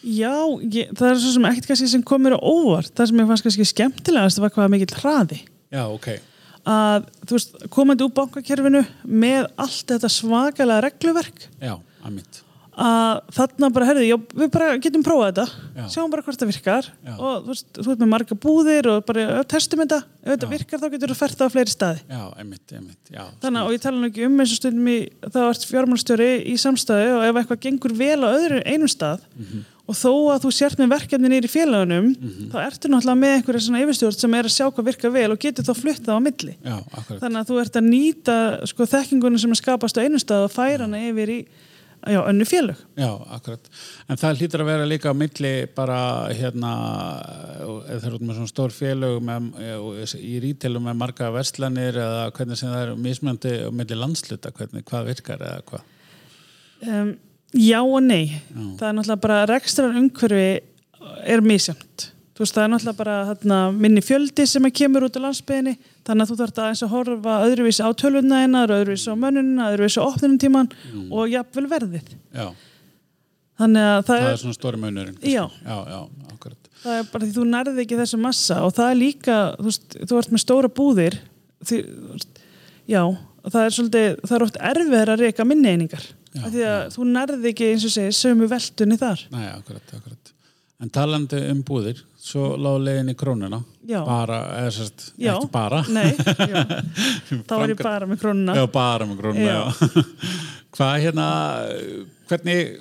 Speaker 2: Já, ég, það er svo sem ekkert kannski sem komur á óvart. Það sem ég fannst kannski skemmtilegast var hvað mikill hraði.
Speaker 1: Já, ok,
Speaker 2: að veist, komandi úr bankakerfinu með allt þetta svakalega regluverk.
Speaker 1: Já, að
Speaker 2: þarna bara, herði, já, við bara getum prófað þetta,
Speaker 1: Já.
Speaker 2: sjáum bara hvort það virkar. Og þú veist, þú ert með marga búðir og bara testum þetta, ef þetta virkar þá getur þú fært það á fleiri staði.
Speaker 1: Já, einmitt, einmitt, já.
Speaker 2: þannig að, og ég tala nú ekki um eins og stundum í, þá ert fjármálstjóri í samstæðu og ef eitthvað gengur vel á öðru einum stað
Speaker 1: Mhm.
Speaker 2: Og þó að þú sért með verkefni nýri félagunum þá ertu náttúrulega með einhverja svona yfirstjórn sem er að sjá hvað virkar vel og getur þá fluttað á milli
Speaker 1: Já,
Speaker 2: þannig að þú ert að nýta sko, þekkingunum sem er skapast á einu stað og færa hana yfir í já, önnu félög
Speaker 1: Já, akkurat. En það hlýtur að vera líka á milli bara hérna eða þeir eru með svona stór félög með, í rítelum með marga verslanir eða hvernig sem það er mismjöndi á milli landsluta, hvernig, hvað virkar eða hvað.
Speaker 2: um, Já og nei. Það er náttúrulega bara rekstrar umhverfi er misjönd þú veist það er náttúrulega bara þarna, minni fjöldi sem að kemur út á landsbyðinni þannig að þú þarf að eins að horfa öðruvísi á tölvuna einar, öðruvísi á mönnuna öðruvísi á opnunum tíman og jafnvel verðið.
Speaker 1: Já,
Speaker 2: þannig að það,
Speaker 1: það
Speaker 2: er,
Speaker 1: er svona stóri munurinn.
Speaker 2: Já.
Speaker 1: Já, já, akkurat.
Speaker 2: það er bara því þú nærði ekki þessu massa og það er líka þú, veist, þú ert með stóra búðir því, já, það er svolítið það er oft erfiðar að reyka minni einingar.
Speaker 1: Já,
Speaker 2: af því að þú nærði ekki eins og segir sömu veltunni þar
Speaker 1: Nei, akkurat, akkurat. En talandi um búðir, svo lág leiðin í krónuna.
Speaker 2: Já.
Speaker 1: Bara, eða sérst, ekki bara.
Speaker 2: Nei, þá var ég bara með krónuna
Speaker 1: Já, bara með krónuna. Hvað hérna, hvernig,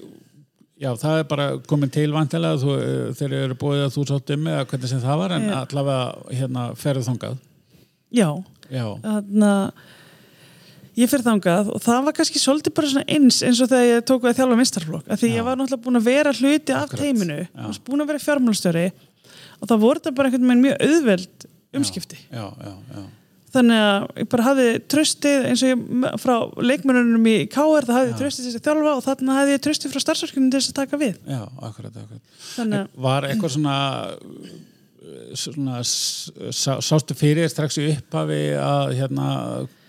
Speaker 1: já, það er bara komin til vantilega þegar eru búið að þú sátt um eða hvernig sem það var, en allavega hérna ferðu þangað.
Speaker 2: Já,
Speaker 1: Já,
Speaker 2: þannig að ég fyrir þangað og það var kannski svolítið bara svona eins eins og þegar ég tók við að þjálfa mistarflokk af því
Speaker 1: Já.
Speaker 2: ég var náttúrulega búin að vera hluti af
Speaker 1: Akkurat,
Speaker 2: teiminu,
Speaker 1: já.
Speaker 2: og búin að vera fjármálastjóri og það voru þetta bara einhvern veginn mjög auðveld umskipti
Speaker 1: já, já, já.
Speaker 2: þannig að ég bara hafði tröstið eins og ég frá leikmennunum í KR það hafði ég tröstið þess að þjálfa og þannig hafði ég tröstið frá starfsverkinu til þess að taka við
Speaker 1: Já, akkurat, akkurat. Var eitthvað svona, svona sástu fyrir strax í upphafi að hérna,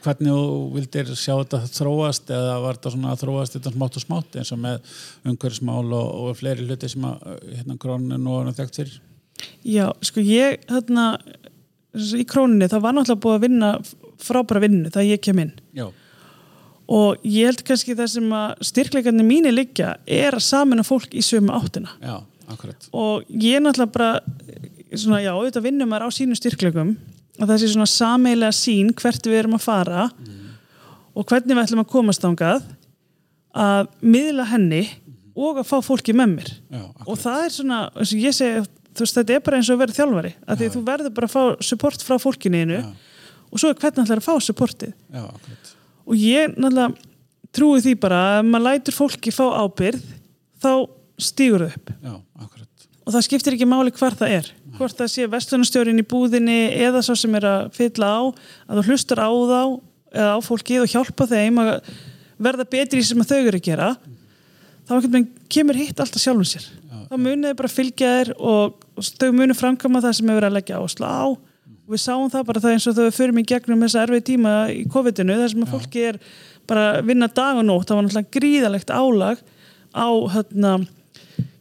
Speaker 1: hvernig þú vildir sjá þetta þróast eða var þetta svona að þróast þetta smátt og smátt eins og með umhverfismál og, og fleiri hluti sem að uh, hérna krónin er þekkt fyrir?
Speaker 2: Já, sko ég hérna, í króninni það var náttúrulega búið að vinna frábæra vinnu þegar ég kem inn.
Speaker 1: Já,
Speaker 2: og ég held kannski það sem að styrkleikarnir mínir liggja er að samina fólk í sömu áttina.
Speaker 1: Já,
Speaker 2: og ég náttúrulega bara svona, já, auðvitað vinnum maður á sínum styrkleikum að það sé svona sameilega sín hvert við erum að fara og hvernig við ætlum að komast ángað að miðla henni og að fá fólki með mér.
Speaker 1: Já,
Speaker 2: og það er svona, eins og ég segi veist, þetta er bara eins og að vera þjálfari að því að þú verður bara að fá support frá fólkinu einu
Speaker 1: Já.
Speaker 2: og svo er hvernig ætlar að fá supportið.
Speaker 1: Já,
Speaker 2: og ég náttúrulega trúi því bara að ef maður lætur fólki fá ábyrð þá stígur þau upp. Og það skiptir ekki máli hvar það er. Hvort það sé vestlunarstjórin í búðinni eða svo sem er að fylla á að þú hlustar á þá eða á fólkið og hjálpa þeim að verða betri í sem þau eru að gera þá kemur hitt alltaf sjálfum sér. Þá munið bara fylgja þér og, og þau munið framkama það sem hefur verið að leggja áherslu á. Og við sáum það bara það eins og þau förum í gegnum þessa erfið tíma í COVID-inu þar sem að fólki er bara að vinna dag og nótt það var náttúrulega gríðalegt álag á hérna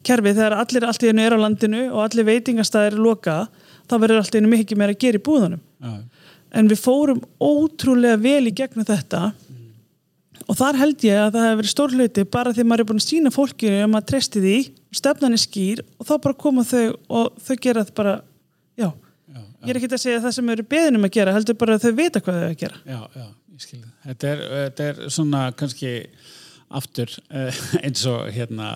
Speaker 2: kerfið þegar allir allt í einu er á landinu og allir veitingastæðir er loka þá verður allt í einu mikið meira að gera í búðunum.
Speaker 1: Já,
Speaker 2: en við fórum ótrúlega vel í gegnum þetta og þar held ég að það hefur verið stór hluti bara því maður er búin að sína fólkinu að maður treysti því, stefnan er skýr og þá bara koma þau og þau gera það bara, já,
Speaker 1: já,
Speaker 2: ég er ekki að segja það sem eru beðinum að gera, heldur bara að þau vita hvað þau að gera.
Speaker 1: Já, já, ég skil það. Þetta þetta er svona kannski aftur eh, eins og hérna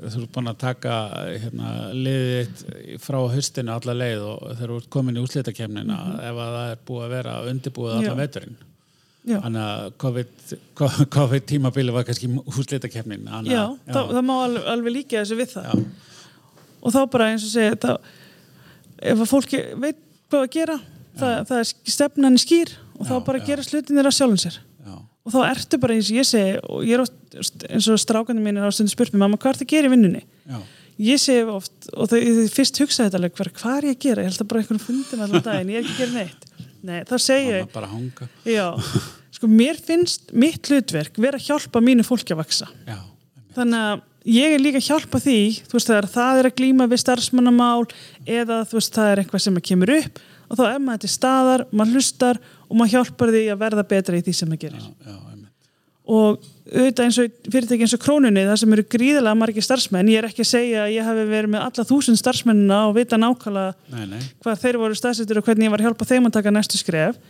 Speaker 1: þú ert búin að taka hérna, liðið frá haustinu alla leið og þegar þú ert komin í úslitakefnina ef að það er búið að vera undirbúið allan
Speaker 2: Já.
Speaker 1: veturinn.
Speaker 2: Já,
Speaker 1: Þannig að COVID, COVID tímabili var kannski úslitakefnin.
Speaker 2: já, það, það má alveg, alveg líka þessu við það
Speaker 1: já,
Speaker 2: og þá bara eins og segja þá, ef að fólki veit hvað að gera það, það er stefnan skýr og þá
Speaker 1: Já,
Speaker 2: bara
Speaker 1: já.
Speaker 2: gera slutinir að sjálfum sér
Speaker 1: já,
Speaker 2: og þá ertu bara eins og ég segi og ég er oft, eins og strákandi mín er á stundu spurt mér, mamma, hvað ertu að gera í vinnunni?
Speaker 1: já,
Speaker 2: Ég segi oft, og þau, fyrst hugsa þetta alveg, hvað, hvað er ég að gera? Ég held að bara einhvern fundin allan daginn, ég er ekki að gera neitt Nei, þá segi
Speaker 1: Mamma
Speaker 2: ég,
Speaker 1: bara hanga.
Speaker 2: já sko, mér finnst mitt hlutverk vera að hjálpa mínu fólki að vaksa
Speaker 1: Já,
Speaker 2: þannig að ég er líka að hjálpa því þú veist þegar það er að glíma við starfsmannamál eða þú veist það er eitthvað sem kemur upp og þá er maður til staðar maður hlustar og maður hjálpar því að verða betra í því sem maður gerir.
Speaker 1: Já, já,
Speaker 2: og auðvitað eins og fyrirtæki eins og krónunni það sem eru gríðilega margir starfsmenn ég er ekki að segja að ég hafi verið með alla þúsund starfsmennina og vita nákvæmlega
Speaker 1: Nei, nei,
Speaker 2: hvað þeir voru staðsettur og hvernig ég var að hjálpa þeim að taka næstu skref.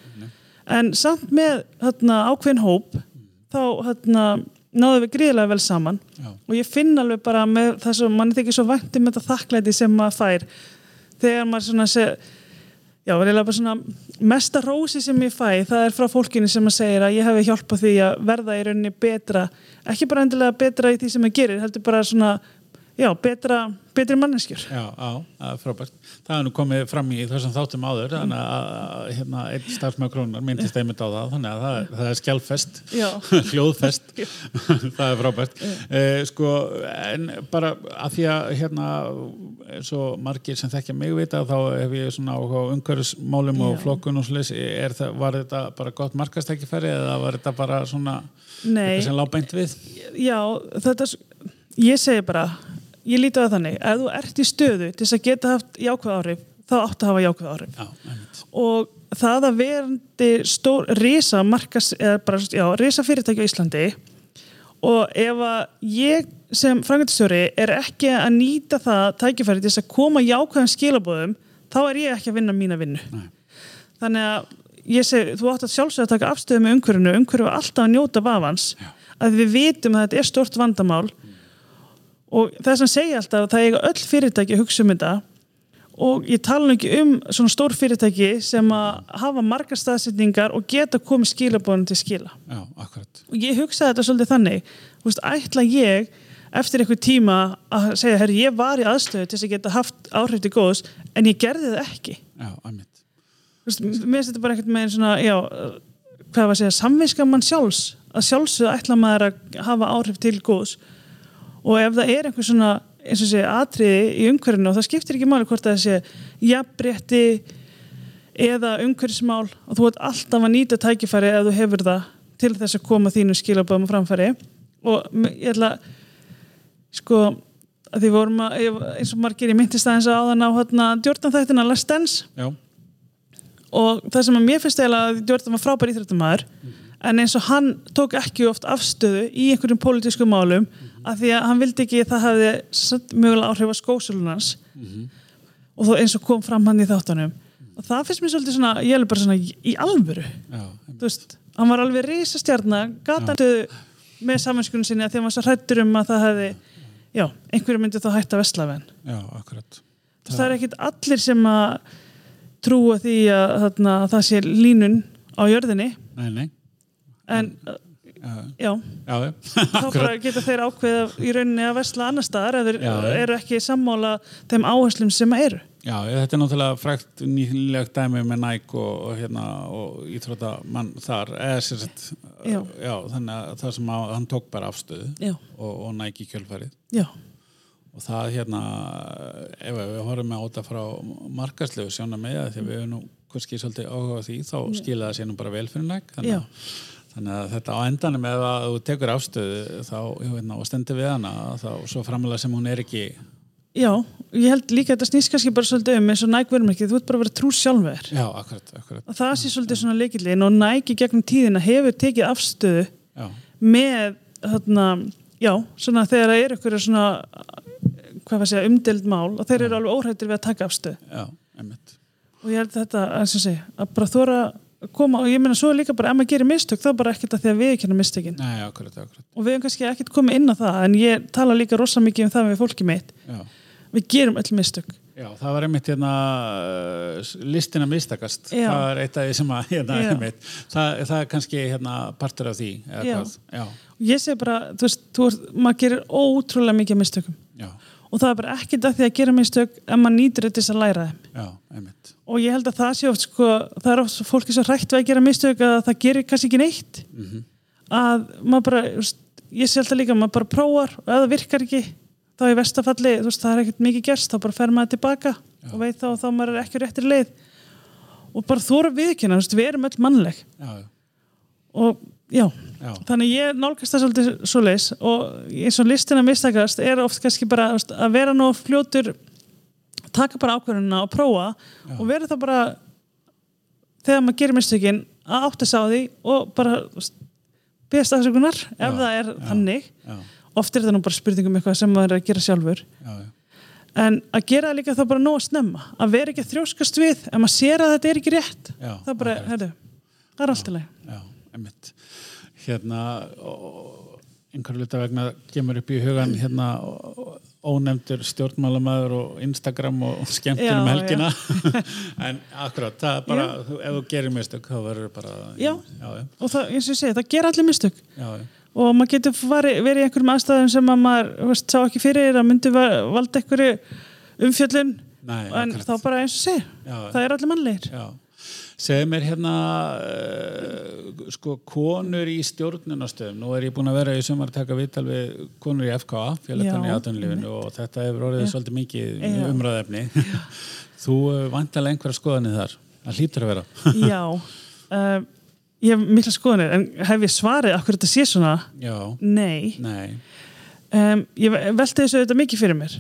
Speaker 2: En samt með hérna, ákveðin hóp þá hérna, náðum við gríðilega vel saman.
Speaker 1: Já,
Speaker 2: og ég finn alveg bara með það sem mann þykir svo vænti með þetta þakklæti sem maður fær þegar maður svona se, já, reyna bara svona mesta rósi sem ég fæ, það er frá fólkinu sem að segja að ég hefði hjálpað því að verða í rauninni betra, ekki bara endilega betra í því sem ég gerir, heldur bara svona já, betra, betri manneskjur.
Speaker 1: Já, er frábært. Það er nú komið fram í þessum þáttum áður, þannig að hérna, einn starfsmæður krónar myndist einmitt á það, þannig að það, það er skjálfest,
Speaker 2: Já.
Speaker 1: hljóðfest, það er frábært. Eh, sko, en bara að því að hérna, svo margir sem þekkja mig vita, þá hef ég svona á umhverfismálum og flokkun og slis, er það, var þetta bara gott markastækifæri eða var þetta bara svona
Speaker 2: Nei,
Speaker 1: sem lág beint við?
Speaker 2: já, þetta ég segi bara, ég líti á það þannig ef þú ert í stöðu til þess að geta haft jákvæð áhrif, þá áttu að hafa jákvæð áhrif.
Speaker 1: Já,
Speaker 2: og það að verandi stór risa markas, bara, já, risa fyrirtæki á Íslandi og ef að ég sem frangöndistjóri er ekki að nýta það tækifæri til þess að koma jákvæðum skilabóðum þá er ég ekki að vinna mína vinnu.
Speaker 1: Nei.
Speaker 2: þannig að ég segi, þú átt að sjálfsögða að taka afstöðu með umhverfinu, umhverfinu er alltaf að njóta vafans, að við vitum að þetta er stort vandamál og það sem segja alltaf að það eiga öll fyrirtæki að hugsa um þetta. Og ég tala ekki um svona stór fyrirtæki sem að hafa margar staðsetningar og geta komið skilabóðin til skila.
Speaker 1: Já,
Speaker 2: og ég hugsaði þetta svolítið þannig. Þú veist, ætla ég eftir eitthvað tíma að segja, herri, ég var í aðstöðu til þess að geta haft áhrif til góðs en ég gerði það ekki.
Speaker 1: Já,
Speaker 2: veist, mér þetta bara ekkert með svona, já, hvað var að segja, samvinska mann sjálfs, að sjálfsögðu ætla maður að hafa áhrif til góðs og ef það er einhver svona, eins og segja, atriði í umhverfinu og það skiptir ekki máli hvort það sé jafnbretti eða umhverfismál og þú ert alltaf að nýta tækifæri ef þú hefur það til þess að koma þínu skilaböðum og framfæri. Og ég ætla sko að því vorum að, eins og margir ég myndist aðeins á þann á hérna Jordan þættina Last Dance.
Speaker 1: Já,
Speaker 2: og það sem að mér finnst eiginlega að Jordan var frábær íþrættumæður en eins og hann tók ekki oft afstöðu í einhverjum pólitískum málum af því að hann vildi ekki að það hefði samt mögulega áhrif á skósulunans og þó eins og kom fram hann í þáttunum. Og það finnst mér svolítið svona, ég er bara svona í, alvöru,
Speaker 1: já,
Speaker 2: þú veist hann var alveg risastjarnar, gatanduð með saminskunum sinni að því að hann var svo hrættur um að það hefði, já, einhverju myndi þá hætta vestlafenn
Speaker 1: já, akkurat.
Speaker 2: það er ekkit allir sem að trúa því að, þarna, að það sé línun á jörðinni.
Speaker 1: Nei, nei.
Speaker 2: En
Speaker 1: Já,
Speaker 2: já, þá bara geta þeir ákveða í rauninni að vesla annar staðar eða þeir eru ekki sammála þeim áherslum sem eru.
Speaker 1: Já, þetta er náttúrulega frækt nýlegt dæmi með Nike og, og, hérna, og íþróttamann þar eða sér sett,
Speaker 2: Já.
Speaker 1: já, þannig að það sem að, hann tók bara afstöðu og, og Nike í kjölfarið.
Speaker 2: Já,
Speaker 1: og það hérna ef við horfum með áta frá markaslegu sjóna með það því við erum nú kannski svolítið áhuga því þá skila það sér nú bara vel fyrir Nike þannig, að- þannig að þetta á endanum ef að þú tekur afstöðu þá, hérna, og stendur við hana þá svo framalega sem hún er ekki
Speaker 2: já ég held líka að þetta snýst kannski bara svolítið um eins og ekki, þú ert bara að vera trú sjálfur.
Speaker 1: Já, akkurat, akkurat.
Speaker 2: Að það sé svolítið svona leikillin og Nike gegnum tíðina hefur tekið afstöðu
Speaker 1: Já,
Speaker 2: með þarna, já, svona þegar það er ykkur svona hvað var að segja, umdeld mál og þeir eru alveg óhættir við að taka afstöð
Speaker 1: já, einmitt.
Speaker 2: Og ég held þetta, að, sem segi, að bara þóra að koma og ég meina svo líka bara ef maður gerir mistök þá bara ekkert að því að við ekki mistökin.
Speaker 1: Nei, akkurat, akkurat.
Speaker 2: Og við hefum kannski ekkert komið inn á það en ég tala líka rosa mikið um það við fólki mitt.
Speaker 1: Já,
Speaker 2: við gerum öll mistök.
Speaker 1: Já það var einmitt hérna uh, listin að mistakast.
Speaker 2: Já.
Speaker 1: það er eitt af því sem að hérna, einmitt, það, það er kannski hérna partur af því
Speaker 2: og ég segi bara, þú veist, þú maður gerir ótrúlega mikið mistökum.
Speaker 1: Já,
Speaker 2: og það er bara ekkert að því að gera mistök en maður nýtur þetta þess að læra þeim.
Speaker 1: Já,
Speaker 2: og ég held að það sé oft sko, það er oft fólki svo hrætt við að gera mistök að það gerir kannski ekki neitt.
Speaker 1: Mhm.
Speaker 2: að maður bara ég sé alltaf líka, maður bara prófar og ef það virkar ekki, þá í vestafalli þú veist, það er ekkert mikið gerst, þá bara fer maður tilbaka og veit þá að þá maður er ekki réttir leið. Og bara viðkynna þú veist, við erum öll mannleg.
Speaker 1: Já, já,
Speaker 2: og já,
Speaker 1: já,
Speaker 2: þannig ég nálgast það svolítið svoleiðis og eins og listina mistakast er oft kannski bara að vera nú fljótur taka bara ákvörðunina og prófa og vera það bara þegar maður gerir mistökin að átta sig á því og bara beðast afsökunar ef
Speaker 1: Já,
Speaker 2: það er
Speaker 1: já.
Speaker 2: þannig.
Speaker 1: Já,
Speaker 2: oft er þetta nú bara spurning um eitthvað sem maður er að gera sjálfur.
Speaker 1: Já, já.
Speaker 2: en að gera það líka þá bara nóg að snemma. Að vera ekki að þrjóskast við ef maður sér að þetta er ekki rétt
Speaker 1: Já,
Speaker 2: er bara, herru, það er allt í leið
Speaker 1: Já, einmitt. Hérna, einhverju luta vegna kemur upp í hugan hérna ónefndur stjórnmálamæður og Instagram og skemmtunum
Speaker 2: Já,
Speaker 1: helgina. en akkurat, það er bara, þú, ef þú gerir mistök, þá verður bara...
Speaker 2: Já.
Speaker 1: Já, já,
Speaker 2: og það, eins og ég segi, það gera allir mistök.
Speaker 1: Já, já.
Speaker 2: og maður getur verið í einhverjum aðstæðum sem að maður veist, sá ekki fyrir að myndi va- valda einhverju umfjöllun.
Speaker 1: Nei,
Speaker 2: en þá bara eins og segi
Speaker 1: Já,
Speaker 2: það er allir mannlegir.
Speaker 1: Já, segðu mér hérna uh, sko konur í stjórnunastöðum nú er ég búin að vera í sumar að taka viðtal við konur í FKA, félagtann í
Speaker 2: Já,
Speaker 1: aðtunlifinu og þetta hefur orðið
Speaker 2: Já.
Speaker 1: svolítið mikið
Speaker 2: Já.
Speaker 1: umræðefni þú uh, vantalega einhverja skoðanir þar? Það hlýtur að vera.
Speaker 2: Já. Uh, ég hef mikla skoðanir en hef ég svarið hverju þetta sé svona?
Speaker 1: Já,
Speaker 2: nei.
Speaker 1: Nei,
Speaker 2: um, ég velti þessu auðvitað mikið fyrir mér.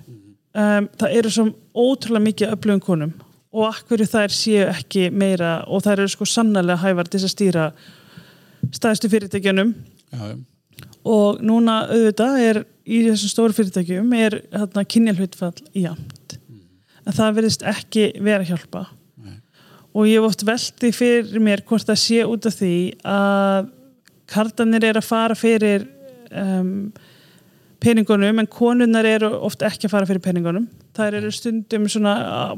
Speaker 2: Um, það eru svo ótrúlega mikið öflugum konum og hverju þær séu ekki meira og þær eru sko sannarlega hæfar til að stýra stæðstu fyrirtækjunum.
Speaker 1: Já,
Speaker 2: og núna auðvitað er í þessum stóru fyrirtækjum er hérna kynjalhutfall jamt en það verðist ekki vera hjálpa
Speaker 1: Nei.
Speaker 2: og ég oft veldi fyrir mér hvort það sé út af því að kardanir er að fara fyrir um, peningunum en konunnar eru oft ekki að fara fyrir peningunum. Þær eru stundum svona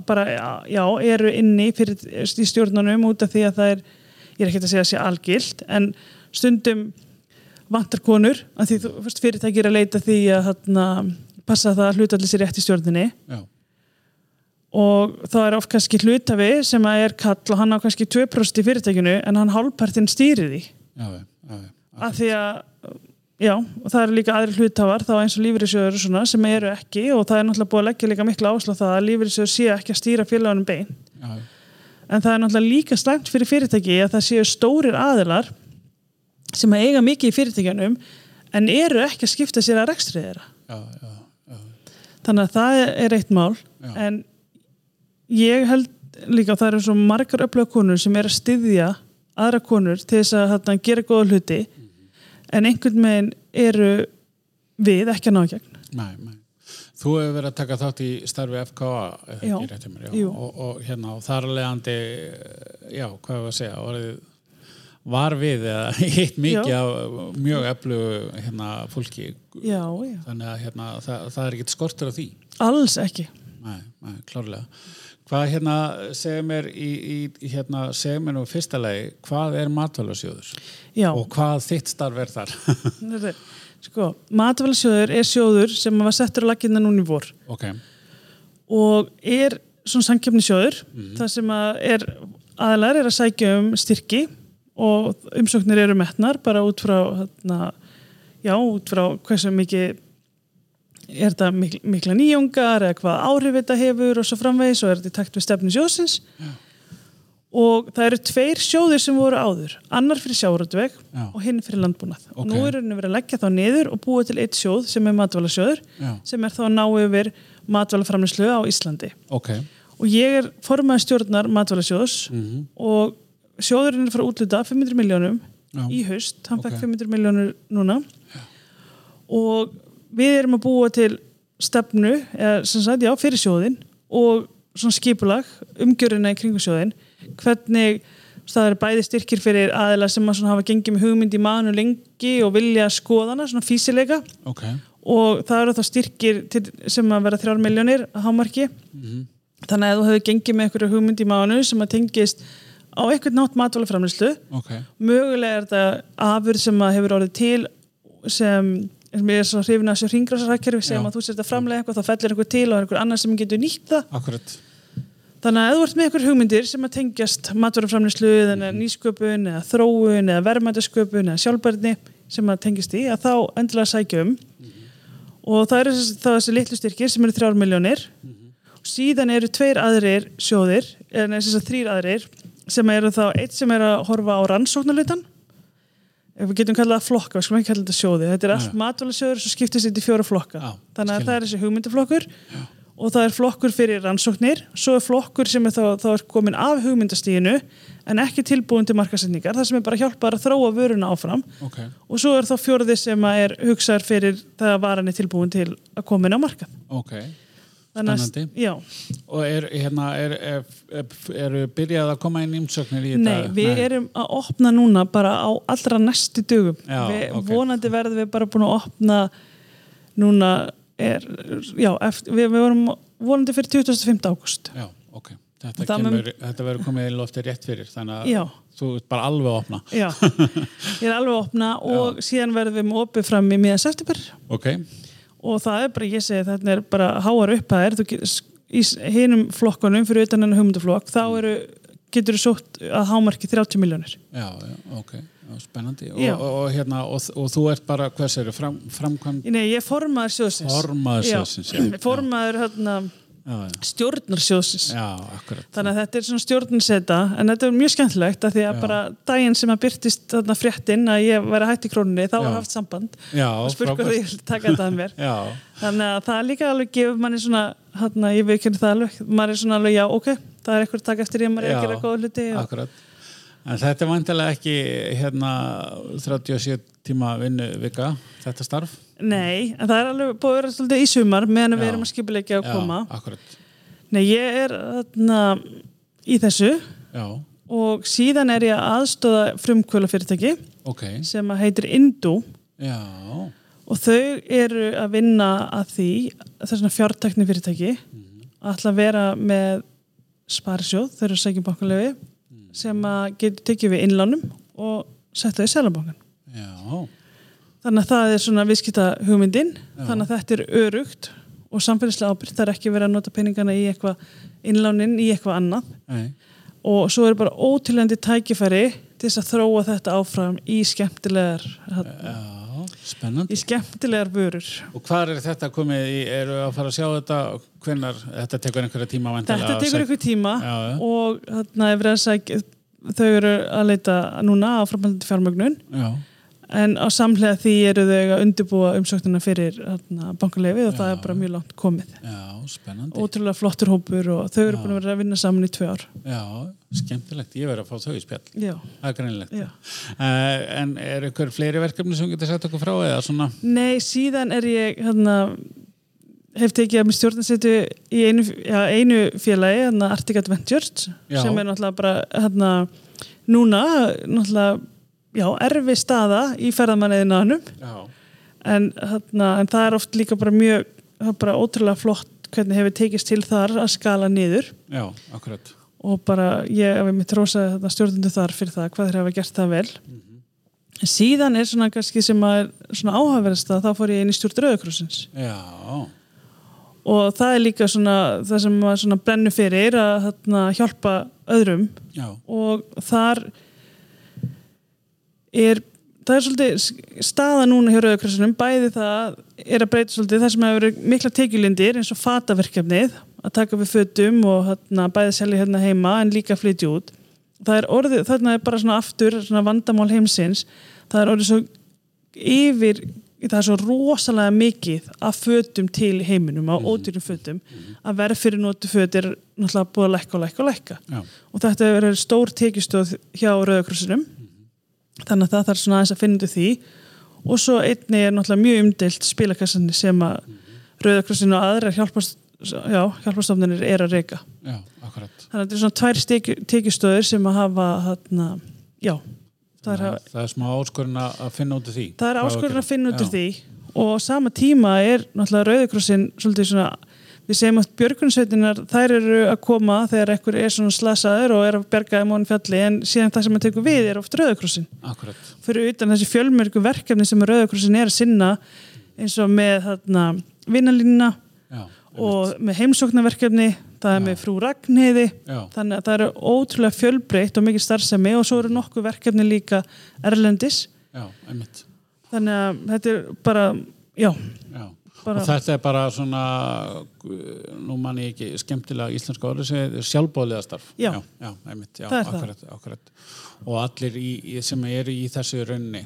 Speaker 2: bara, já, eru inni fyrir, í stjórnunum út af því að það er ég er ekki að segja að sé algilt en stundum vantar konur að því þú fyrst fyrirtækir að leita því að þarna, passa það að hlutalli sér rétt í stjórnunni
Speaker 1: Já,
Speaker 2: og þá er oft kannski hlutafi sem að er kall og hann á kannski 2% í fyrirtækinu en hann hálfpartinn stýrir því.
Speaker 1: Já, já, já, já.
Speaker 2: að því að já, og það eru líka aðri hlutafar þá eins og svona sem eru ekki og það er náttúrulega búið að leggja líka miklu áslá það að lífyrirsjóður sé ekki að stýra félagunum bein.
Speaker 1: Já,
Speaker 2: en það er náttúrulega líka slæmt fyrir fyrirtæki að það séu stórir aðilar sem að eiga mikið í fyrirtækjanum en eru ekki að skipta sér að rekstrið þeirra.
Speaker 1: Já, já,
Speaker 2: þannig að það er eitt mál en ég held líka að það eru svo margar öfluga konur sem er að styðja aðra konur til þess að þarna, gera góða hluti en einhvern veginn eru við ekki að ná í gegn
Speaker 1: Nei, nei. Þú hefur verið að taka þátt í starfi FKA
Speaker 2: Já.
Speaker 1: mér, já. Og, og hérna, og þar leðandi já, hvað hefur að segja orðið var við eða hitt mikið af mjög eflugu hérna, fólki
Speaker 2: já,
Speaker 1: þannig að hérna, það, það er ekkert skortur á því
Speaker 2: alls ekki
Speaker 1: Nei, nei, klárlega. Hvað hérna, segir mér í, í hérna, segir mér nú fyrsta lagi, hvað er matvælasjóður?
Speaker 2: já,
Speaker 1: Og hvað þitt starf er þar?
Speaker 2: sko, matvælasjóður er sjóður sem var settur á laginna núna í vor
Speaker 1: ok,
Speaker 2: og er svona samkjöfnisjóður það sem að er aðlar er að sækja um styrki og umsóknir eru metnar bara út frá hérna, já, út frá hversu mikið er þetta mikla, mikla nýjungar eða hvað áhrif þetta hefur og svo framvegis og er þetta í takt við stefnu sjóðsins? Og það eru tveir sjóðir sem voru áður annar fyrir sjáratveg
Speaker 1: Já.
Speaker 2: og hinn fyrir landbúnað. Og
Speaker 1: Ok.
Speaker 2: nú er henni verið að leggja þá niður og búa til eitt sjóð sem er matvælasjóður
Speaker 1: já,
Speaker 2: sem er þá að ná yfir matvælaframlislu á Íslandi.
Speaker 1: Ok,
Speaker 2: og ég er formaður stjórnar matvælasjóðs
Speaker 1: mm
Speaker 2: og sjóðurinn er að útluta 500 miljónum
Speaker 1: Já.
Speaker 2: í haust, hann
Speaker 1: Ok.
Speaker 2: fekk 500 miljónur núna. Og við erum að búa til stefnu, eða sem sagt, já, fyrir sjóðin og svona skipulag umgjörina í kringu sjóðin hvernig það eru bæði styrkir fyrir aðila sem að hafa gengið með hugmynd í manu lengi og vilja skoðana, svona físileika
Speaker 1: ok,
Speaker 2: og það eru þá styrkir til, sem að vera þrjár miljónir að hámarki.
Speaker 1: Mhm.
Speaker 2: þannig að þú hefur gengið með einhverju hugmynd í mánu sem að tengist á eitthvað nátt matvælaframlislu
Speaker 1: ok,
Speaker 2: mögulega er þetta afur sem að hefur orðið til sem sem er svo hrifin að þessu ringrásarækkerfi sem að þú sért að framlega eitthvað þá fellir einhver til og er einhver annar sem getur nýtt það.
Speaker 1: Akkurat,
Speaker 2: þannig að ef þú ert með einhver hugmyndir sem að tengjast matvælaframlislu eða nýsköpun eða þróun eða verðmætasköpun eða sjálfbærni sem að tengjast í að þá endilega sækja um. Og það eru þessi, þessi litlu styrkir sem eru þrjár miljónir og síðan eru tveir aðrir sjóðir eða þess að þrýr aðrir sem eru þá eitt sem er að horfa á rannsóknarlutan ef við getum kallað það flokka, við skulum ekki kalla þetta sjóði. Þetta er allt
Speaker 1: Já.
Speaker 2: matvælasjóður sem skiptist í fjóra flokka.
Speaker 1: Já,
Speaker 2: þannig að það er þessi hugmyndaflokkur og það er flokkur fyrir rannsóknir. Svo er flokkur sem er þá, þá er komin af hugmyndastíðinu en ekki tilbúin til markasetningar, það sem er bara hjálpar að þróa vöruna áfram.
Speaker 1: Ok,
Speaker 2: og svo er þá fjórði sem er hugsaður fyrir það að varan er tilbúin til að koma inn á markað.
Speaker 1: Ok. Spennandi.
Speaker 2: Já,
Speaker 1: Og er, hérna, er, er, er, eru byrjað að koma inn ímsöknir í
Speaker 2: Nei,
Speaker 1: þetta?
Speaker 2: við erum að opna núna bara á allra næstu dugum.
Speaker 1: Já,
Speaker 2: við,
Speaker 1: ok.
Speaker 2: Vonandi verðum við bara búin að opna núna er, já, eftir, við, við vorum vonandi fyrir 25. ágúst.
Speaker 1: Já, ok. Þetta, kemur, þetta verður komið í lofti rétt fyrir, þannig að
Speaker 2: Já.
Speaker 1: þú ert bara alveg að opna.
Speaker 2: Já, ég er alveg að opna og síðan verðum við með opið fram í miðan september
Speaker 1: Ok,
Speaker 2: og það er bara, ég segi, þetta er bara háar upphæðir, þú get, í hinum flokkunum fyrir utan hennar hugmynduflokk, þá eru, getur þú sótt að hámarki 30 miljónir.
Speaker 1: já, já, ok, já, spennandi. Og,
Speaker 2: Já.
Speaker 1: og, og, hérna, og, og þú ert bara, hvers eru, fram, framkvæmd
Speaker 2: Nei, ég er formaður sjóðsins.
Speaker 1: formaður
Speaker 2: Já.
Speaker 1: sjóðsins? Já,
Speaker 2: Formaður hérna,
Speaker 1: já, já,
Speaker 2: stjórnarsjóðsins. Þannig að þetta er svona stjórninseta en þetta er mjög skemmtilegt að því að
Speaker 1: Já.
Speaker 2: bara daginn sem að byrtist þarna fréttin að ég væri hætt í krónunni þá var haft samband
Speaker 1: Já,
Speaker 2: og
Speaker 1: frábært.
Speaker 2: ég vil taka þetta að mér
Speaker 1: Já,
Speaker 2: þannig að það líka alveg gefur manni svona hérna, ég veit ekki það alveg maður er svona alveg já, ok, það er eitthvað takk eftir ég maður er að gera góða hluti og...
Speaker 1: En þetta er vantilega ekki hérna 37 tíma vinnu vika þetta starf?
Speaker 2: Nei, það er alveg búið að vera svolítið í sumar meðan við erum að skipulegja að koma.
Speaker 1: Já, akkurat.
Speaker 2: Nei, ég er þarna í þessu
Speaker 1: Já,
Speaker 2: og síðan er ég að aðstóða frumkvöla fyrirtæki
Speaker 1: ok.
Speaker 2: sem að heitir Indú
Speaker 1: Já,
Speaker 2: og þau eru að vinna að því, það svona fjártekni fyrirtæki að ætla að vera með sparisjóð, þau eru að segja bankulefi sem að getur tekið við innlánum og setja í selabankan.
Speaker 1: já,
Speaker 2: Þannig að það er svona viðskipta hugmyndin, þannig að þetta er örugt og samfélagslega ábyrgt, það er ekki verið að nota peningana í eitthvað innlánin í eitthvað annað.
Speaker 1: Nei,
Speaker 2: og svo er bara ótilhandi tækifæri til þess að þróa þetta áfram í skemmtilegar
Speaker 1: já, spennandi.
Speaker 2: í skemmtilegar vörur.
Speaker 1: Og hvað er þetta komið í, eru að fara að sjá þetta? Hvenar, þetta tekur einhverja tíma
Speaker 2: Þetta tekur ykkur tíma
Speaker 1: Já, já.
Speaker 2: og er verið að segja þau eru að leita núna á framhaldandi fjármögnun.
Speaker 1: Já,
Speaker 2: en á samlega því eru þau að undirbúa umsóknina fyrir bankulefi og það
Speaker 1: Já.
Speaker 2: er bara mjög langt komið.
Speaker 1: já, spennandi.
Speaker 2: Ótrúlega flottur hópur og þau eru
Speaker 1: Já.
Speaker 2: búin að vera að vinna saman í tvö ár.
Speaker 1: Já, skemmtilegt, ég verið að fá þau í spjall.
Speaker 2: Já,
Speaker 1: Það er greinilegt.
Speaker 2: já.
Speaker 1: Uh, en er ykkur fleiri verkefni sem getur sagt okkur frá eða svona?
Speaker 2: Nei, síðan er ég hérna, hef tekið að mér stjórnarsetu í einu, já, einu félagi, hérna Arctic Adventures sem er náttúrulega bara hérna, núna náttúrulega já, erfi staða í ferðamanniðinanum en, en það er oft líka bara mjög það er bara ótrúlega flott hvernig hefur tekist til þar að skala niður.
Speaker 1: Já, akkurat.
Speaker 2: og bara ég hef mitt þetta stjórnundu þar fyrir það hvað þeir hafa gert það vel. En síðan er svona kannski sem að er svona áhaverðast að þá fór ég inn í stjórn Rauðakrossins
Speaker 1: Já,
Speaker 2: og það er líka svona það sem maður svona brennur fyrir að þarna, hjálpa öðrum.
Speaker 1: Já,
Speaker 2: og þar er það er svolítið staða núna hjá Rauðakrossinum bæði það er að breyta svolítið það sem hefur verið mikla tekjulindir eins og fataverkefnið að taka við fötum og þarna, bæði selja hérna heima en líka flytja út. Það er orðið, þarna er bara svona aftur svona vandamál heimsins. Það er orðið svo yfir það er svo rosalega mikið af fötum til heiminum, á ódýrum fötum að verð fyrir notu föt er náttúrulega búið að lækka og lækka og lækka.
Speaker 1: Já,
Speaker 2: og þetta verið stór tekjustóð hjá Rauðakrossinum þannig að það þarf svona aðeins að finna því. Og svo einni er náttúrulega mjög umdelt spilakassanir sem að Rauðakrossin og aðrar hjálpast, já, hjálpastofnunir er að reyka þannig að þetta er svona tvær tekju- tekjustóðir sem að hafa þarna, já það er,
Speaker 1: Það, það er smá áskorun að finna út úr því.
Speaker 2: það er áskorun að finna út
Speaker 1: Já,
Speaker 2: því. Og sama tíma er náttúrulega Rauðakrossin svolítið svona við segjum að björgunsveitinar þær eru að koma þegar ekkur er svona slasaður og er að berga í mónu fjalli en síðan það sem að tekur við er oft Rauðakrossin fyrir utan þessi fjölmörgu verkefni sem Rauðakrossin er að sinna eins og með
Speaker 1: já,
Speaker 2: og með heimsóknarverkefni það er með frú Ragnheiði
Speaker 1: já,
Speaker 2: þannig að það eru ótrúlega fjölbreytt og mikið starfsemi og svo eru nokkuð verkefni líka erlendis.
Speaker 1: Já,
Speaker 2: þannig að þetta er bara já,
Speaker 1: Já.
Speaker 2: Bara-
Speaker 1: þetta er bara svona, nú man ég ekki skemmtilega íslenska orðið sjálfbóðlega starf.
Speaker 2: Já.
Speaker 1: Já, einmitt, já,
Speaker 2: Það er það.
Speaker 1: akkurat, akkurat. Og allir í, sem eru í þessu raunni.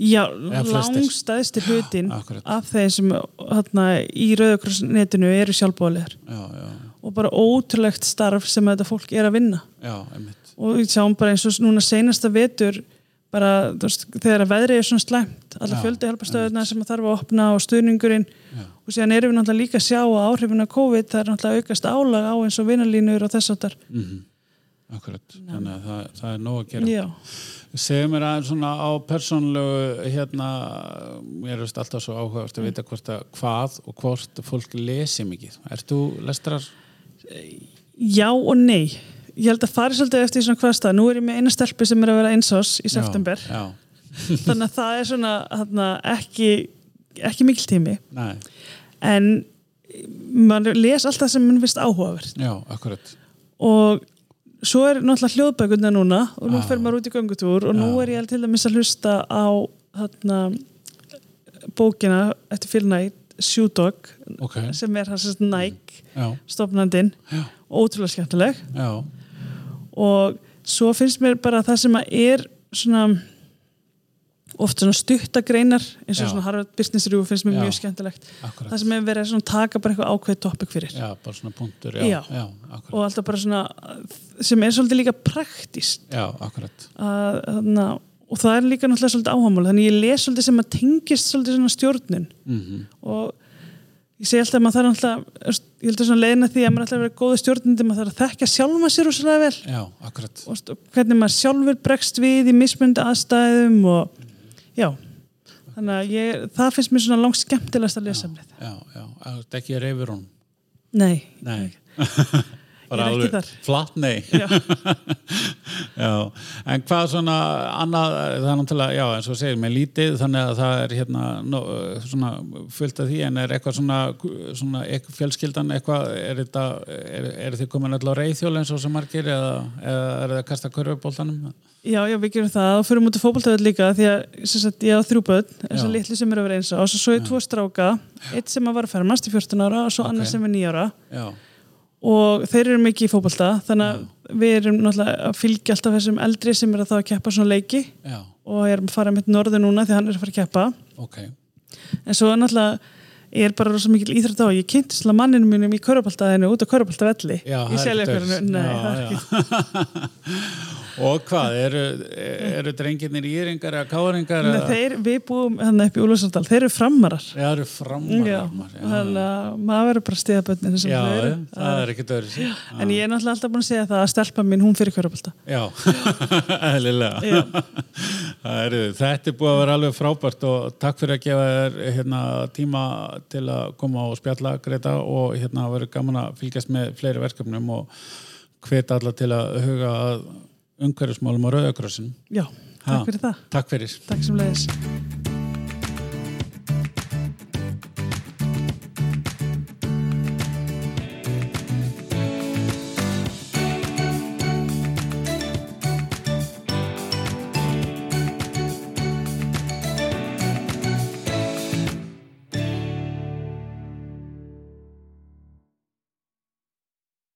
Speaker 2: já
Speaker 1: flestir.
Speaker 2: langstæðstir hlutin
Speaker 1: akkurat.
Speaker 2: af þeir sem hérna, í Rauðakrossnetinu eru sjálfbóðlegar
Speaker 1: Já, já,
Speaker 2: og bara ótrúlegt starf sem þetta fólk er að vinna
Speaker 1: já, einmitt.
Speaker 2: og við sjáum bara eins og núna seinasta vetur bara veist, þegar að veðri er svona slæmt alla
Speaker 1: Já,
Speaker 2: fjöldi hjálpastöðuna sem að þarf að opna og stuðningurinn
Speaker 1: Já.
Speaker 2: og síðan erum við náttúrulega líka að sjá að áhrifin af COVID það er náttúrulega aukast álag á eins og vinalínur og þess áttar
Speaker 1: Mm Akkurat, þannig að það, það er nóg að gera.
Speaker 2: Já,
Speaker 1: Segðu mér aðeins svona á persónlegu hérna, mér er alltaf svo áhugavert að vita hvort að hvað og hvort fólk lesi mikið. Ert þú lestrar?
Speaker 2: já og nei ég held að fari svolítið eftir svona hvað stað nú er ég með eina stelpi sem er að vera einsás í september.
Speaker 1: Já,
Speaker 2: þannig að það er svona þarna, ekki, ekki mikil tími.
Speaker 1: Nei,
Speaker 2: en maður les alltaf sem mann finnst áhugavert.
Speaker 1: Já, akkurat.
Speaker 2: og svo er náttúrulega hljóðbækuna núna og nú
Speaker 1: Já.
Speaker 2: fer maður út í göngutúr og nú
Speaker 1: Já.
Speaker 2: er ég til dæmis að hlusta á þarna, bókina eftir Phil Knight Shoe Dog
Speaker 1: Ok,
Speaker 2: sem er hans Nike
Speaker 1: já,
Speaker 2: stofnandinn.
Speaker 1: Já,
Speaker 2: ótrúlega skemmtileg.
Speaker 1: Já,
Speaker 2: og svo finnst mér bara það sem að er svona oft svona stuttagreinar eins og
Speaker 1: Já.
Speaker 2: svona Harvard Business Review finnst mér
Speaker 1: Já.
Speaker 2: mjög skemmtilegt
Speaker 1: akkurat.
Speaker 2: það sem hefur verið að taka bara eitthvað ákveð topic fyrir
Speaker 1: Já, bara svona punktur,
Speaker 2: og alltaf bara svona sem er svolítið líka praktist
Speaker 1: Já, akkurat.
Speaker 2: að, þarna, og það er líka náttúrulega svolítið áhámál þannig ég les svolítið sem að tengist svolítið svona stjórnun
Speaker 1: mm
Speaker 2: og ég segi alltaf að maður þarf veist, ég held að svona leiðina því að maður ætla að vera góða stjórnandi maður þarf að þekka sjálfa sér og svolítið vel.
Speaker 1: Já, akkurat.
Speaker 2: Og hvernig maður sjálfur bregst við í mismundi aðstæðum og já þannig að ég, það finnst mér svona langt skemmtilegast að lesa samlið
Speaker 1: Já, já, það er ekki reyfur hún
Speaker 2: Nei,
Speaker 1: Nei
Speaker 2: Er ekki þar.
Speaker 1: Flatt nei
Speaker 2: Já.
Speaker 1: Já, en hvað svona annað, það er náttúrulega, já, eins og segir með lítið, þannig að það er hérna no, svona fullt af því, en er eitthvað svona, svona fjölskyldan eitthvað, er þetta, er, er þið komin alltaf reyðhjól eins og sem margir eða, eða er það að kasta körfubóltanum?
Speaker 2: Já, já, við gerum það og fyrir mútið fótboltöður líka því að sagt, ég á þrjú börn, þessar
Speaker 1: Já.
Speaker 2: litlu sem eru að vera eins og svo, svo er tvo stráka, eitt sem að var að fermast í 14 ára og svo
Speaker 1: Ok.
Speaker 2: annar sem er 9 ára
Speaker 1: Já,
Speaker 2: og þeir eru mikið í fótbolta þannig að við erum náttúrulega að fylgja alltaf þessum eldri sem er að þá að keppa svona leiki.
Speaker 1: Já,
Speaker 2: og erum að fara mitt norður núna því hann er að fara að keppa.
Speaker 1: Ok,
Speaker 2: en svo er náttúrulega ég er bara rosa mikil íþrótt á. Ég kynnt svolítið manninu mínum í körupaltaðinu út á körupaltavelli
Speaker 1: já,
Speaker 2: í seljakörinu
Speaker 1: Já, já. Og hvað, eru, eru drengirnir íringar eða káringar?
Speaker 2: Nei, þeir, við búum hann upp í Úlfarsdal, þeir eru framarar
Speaker 1: Já, eru framar
Speaker 2: Já, þannig að maður verður bara bönninu sem
Speaker 1: Já,
Speaker 2: þau eru.
Speaker 1: það er dörri síðan.
Speaker 2: En ég er náttúrulega alltaf búin að segja það að stelpa mín, hún fyrir körupalta.
Speaker 1: Já, eðlilega.
Speaker 2: Já.
Speaker 1: Er, þetta er búið að vera alveg frábært og takk fyrir að gefa þér hérna, tíma til að koma og spjalla Greta og hérna verður gaman að fylgjast með fleiri verkefnum og hveta alla til að huga að umhverjusmálum á Rauðakrossin.
Speaker 2: Já, takk fyrir það.
Speaker 1: Takk fyrir.
Speaker 2: Takk sem leiðis.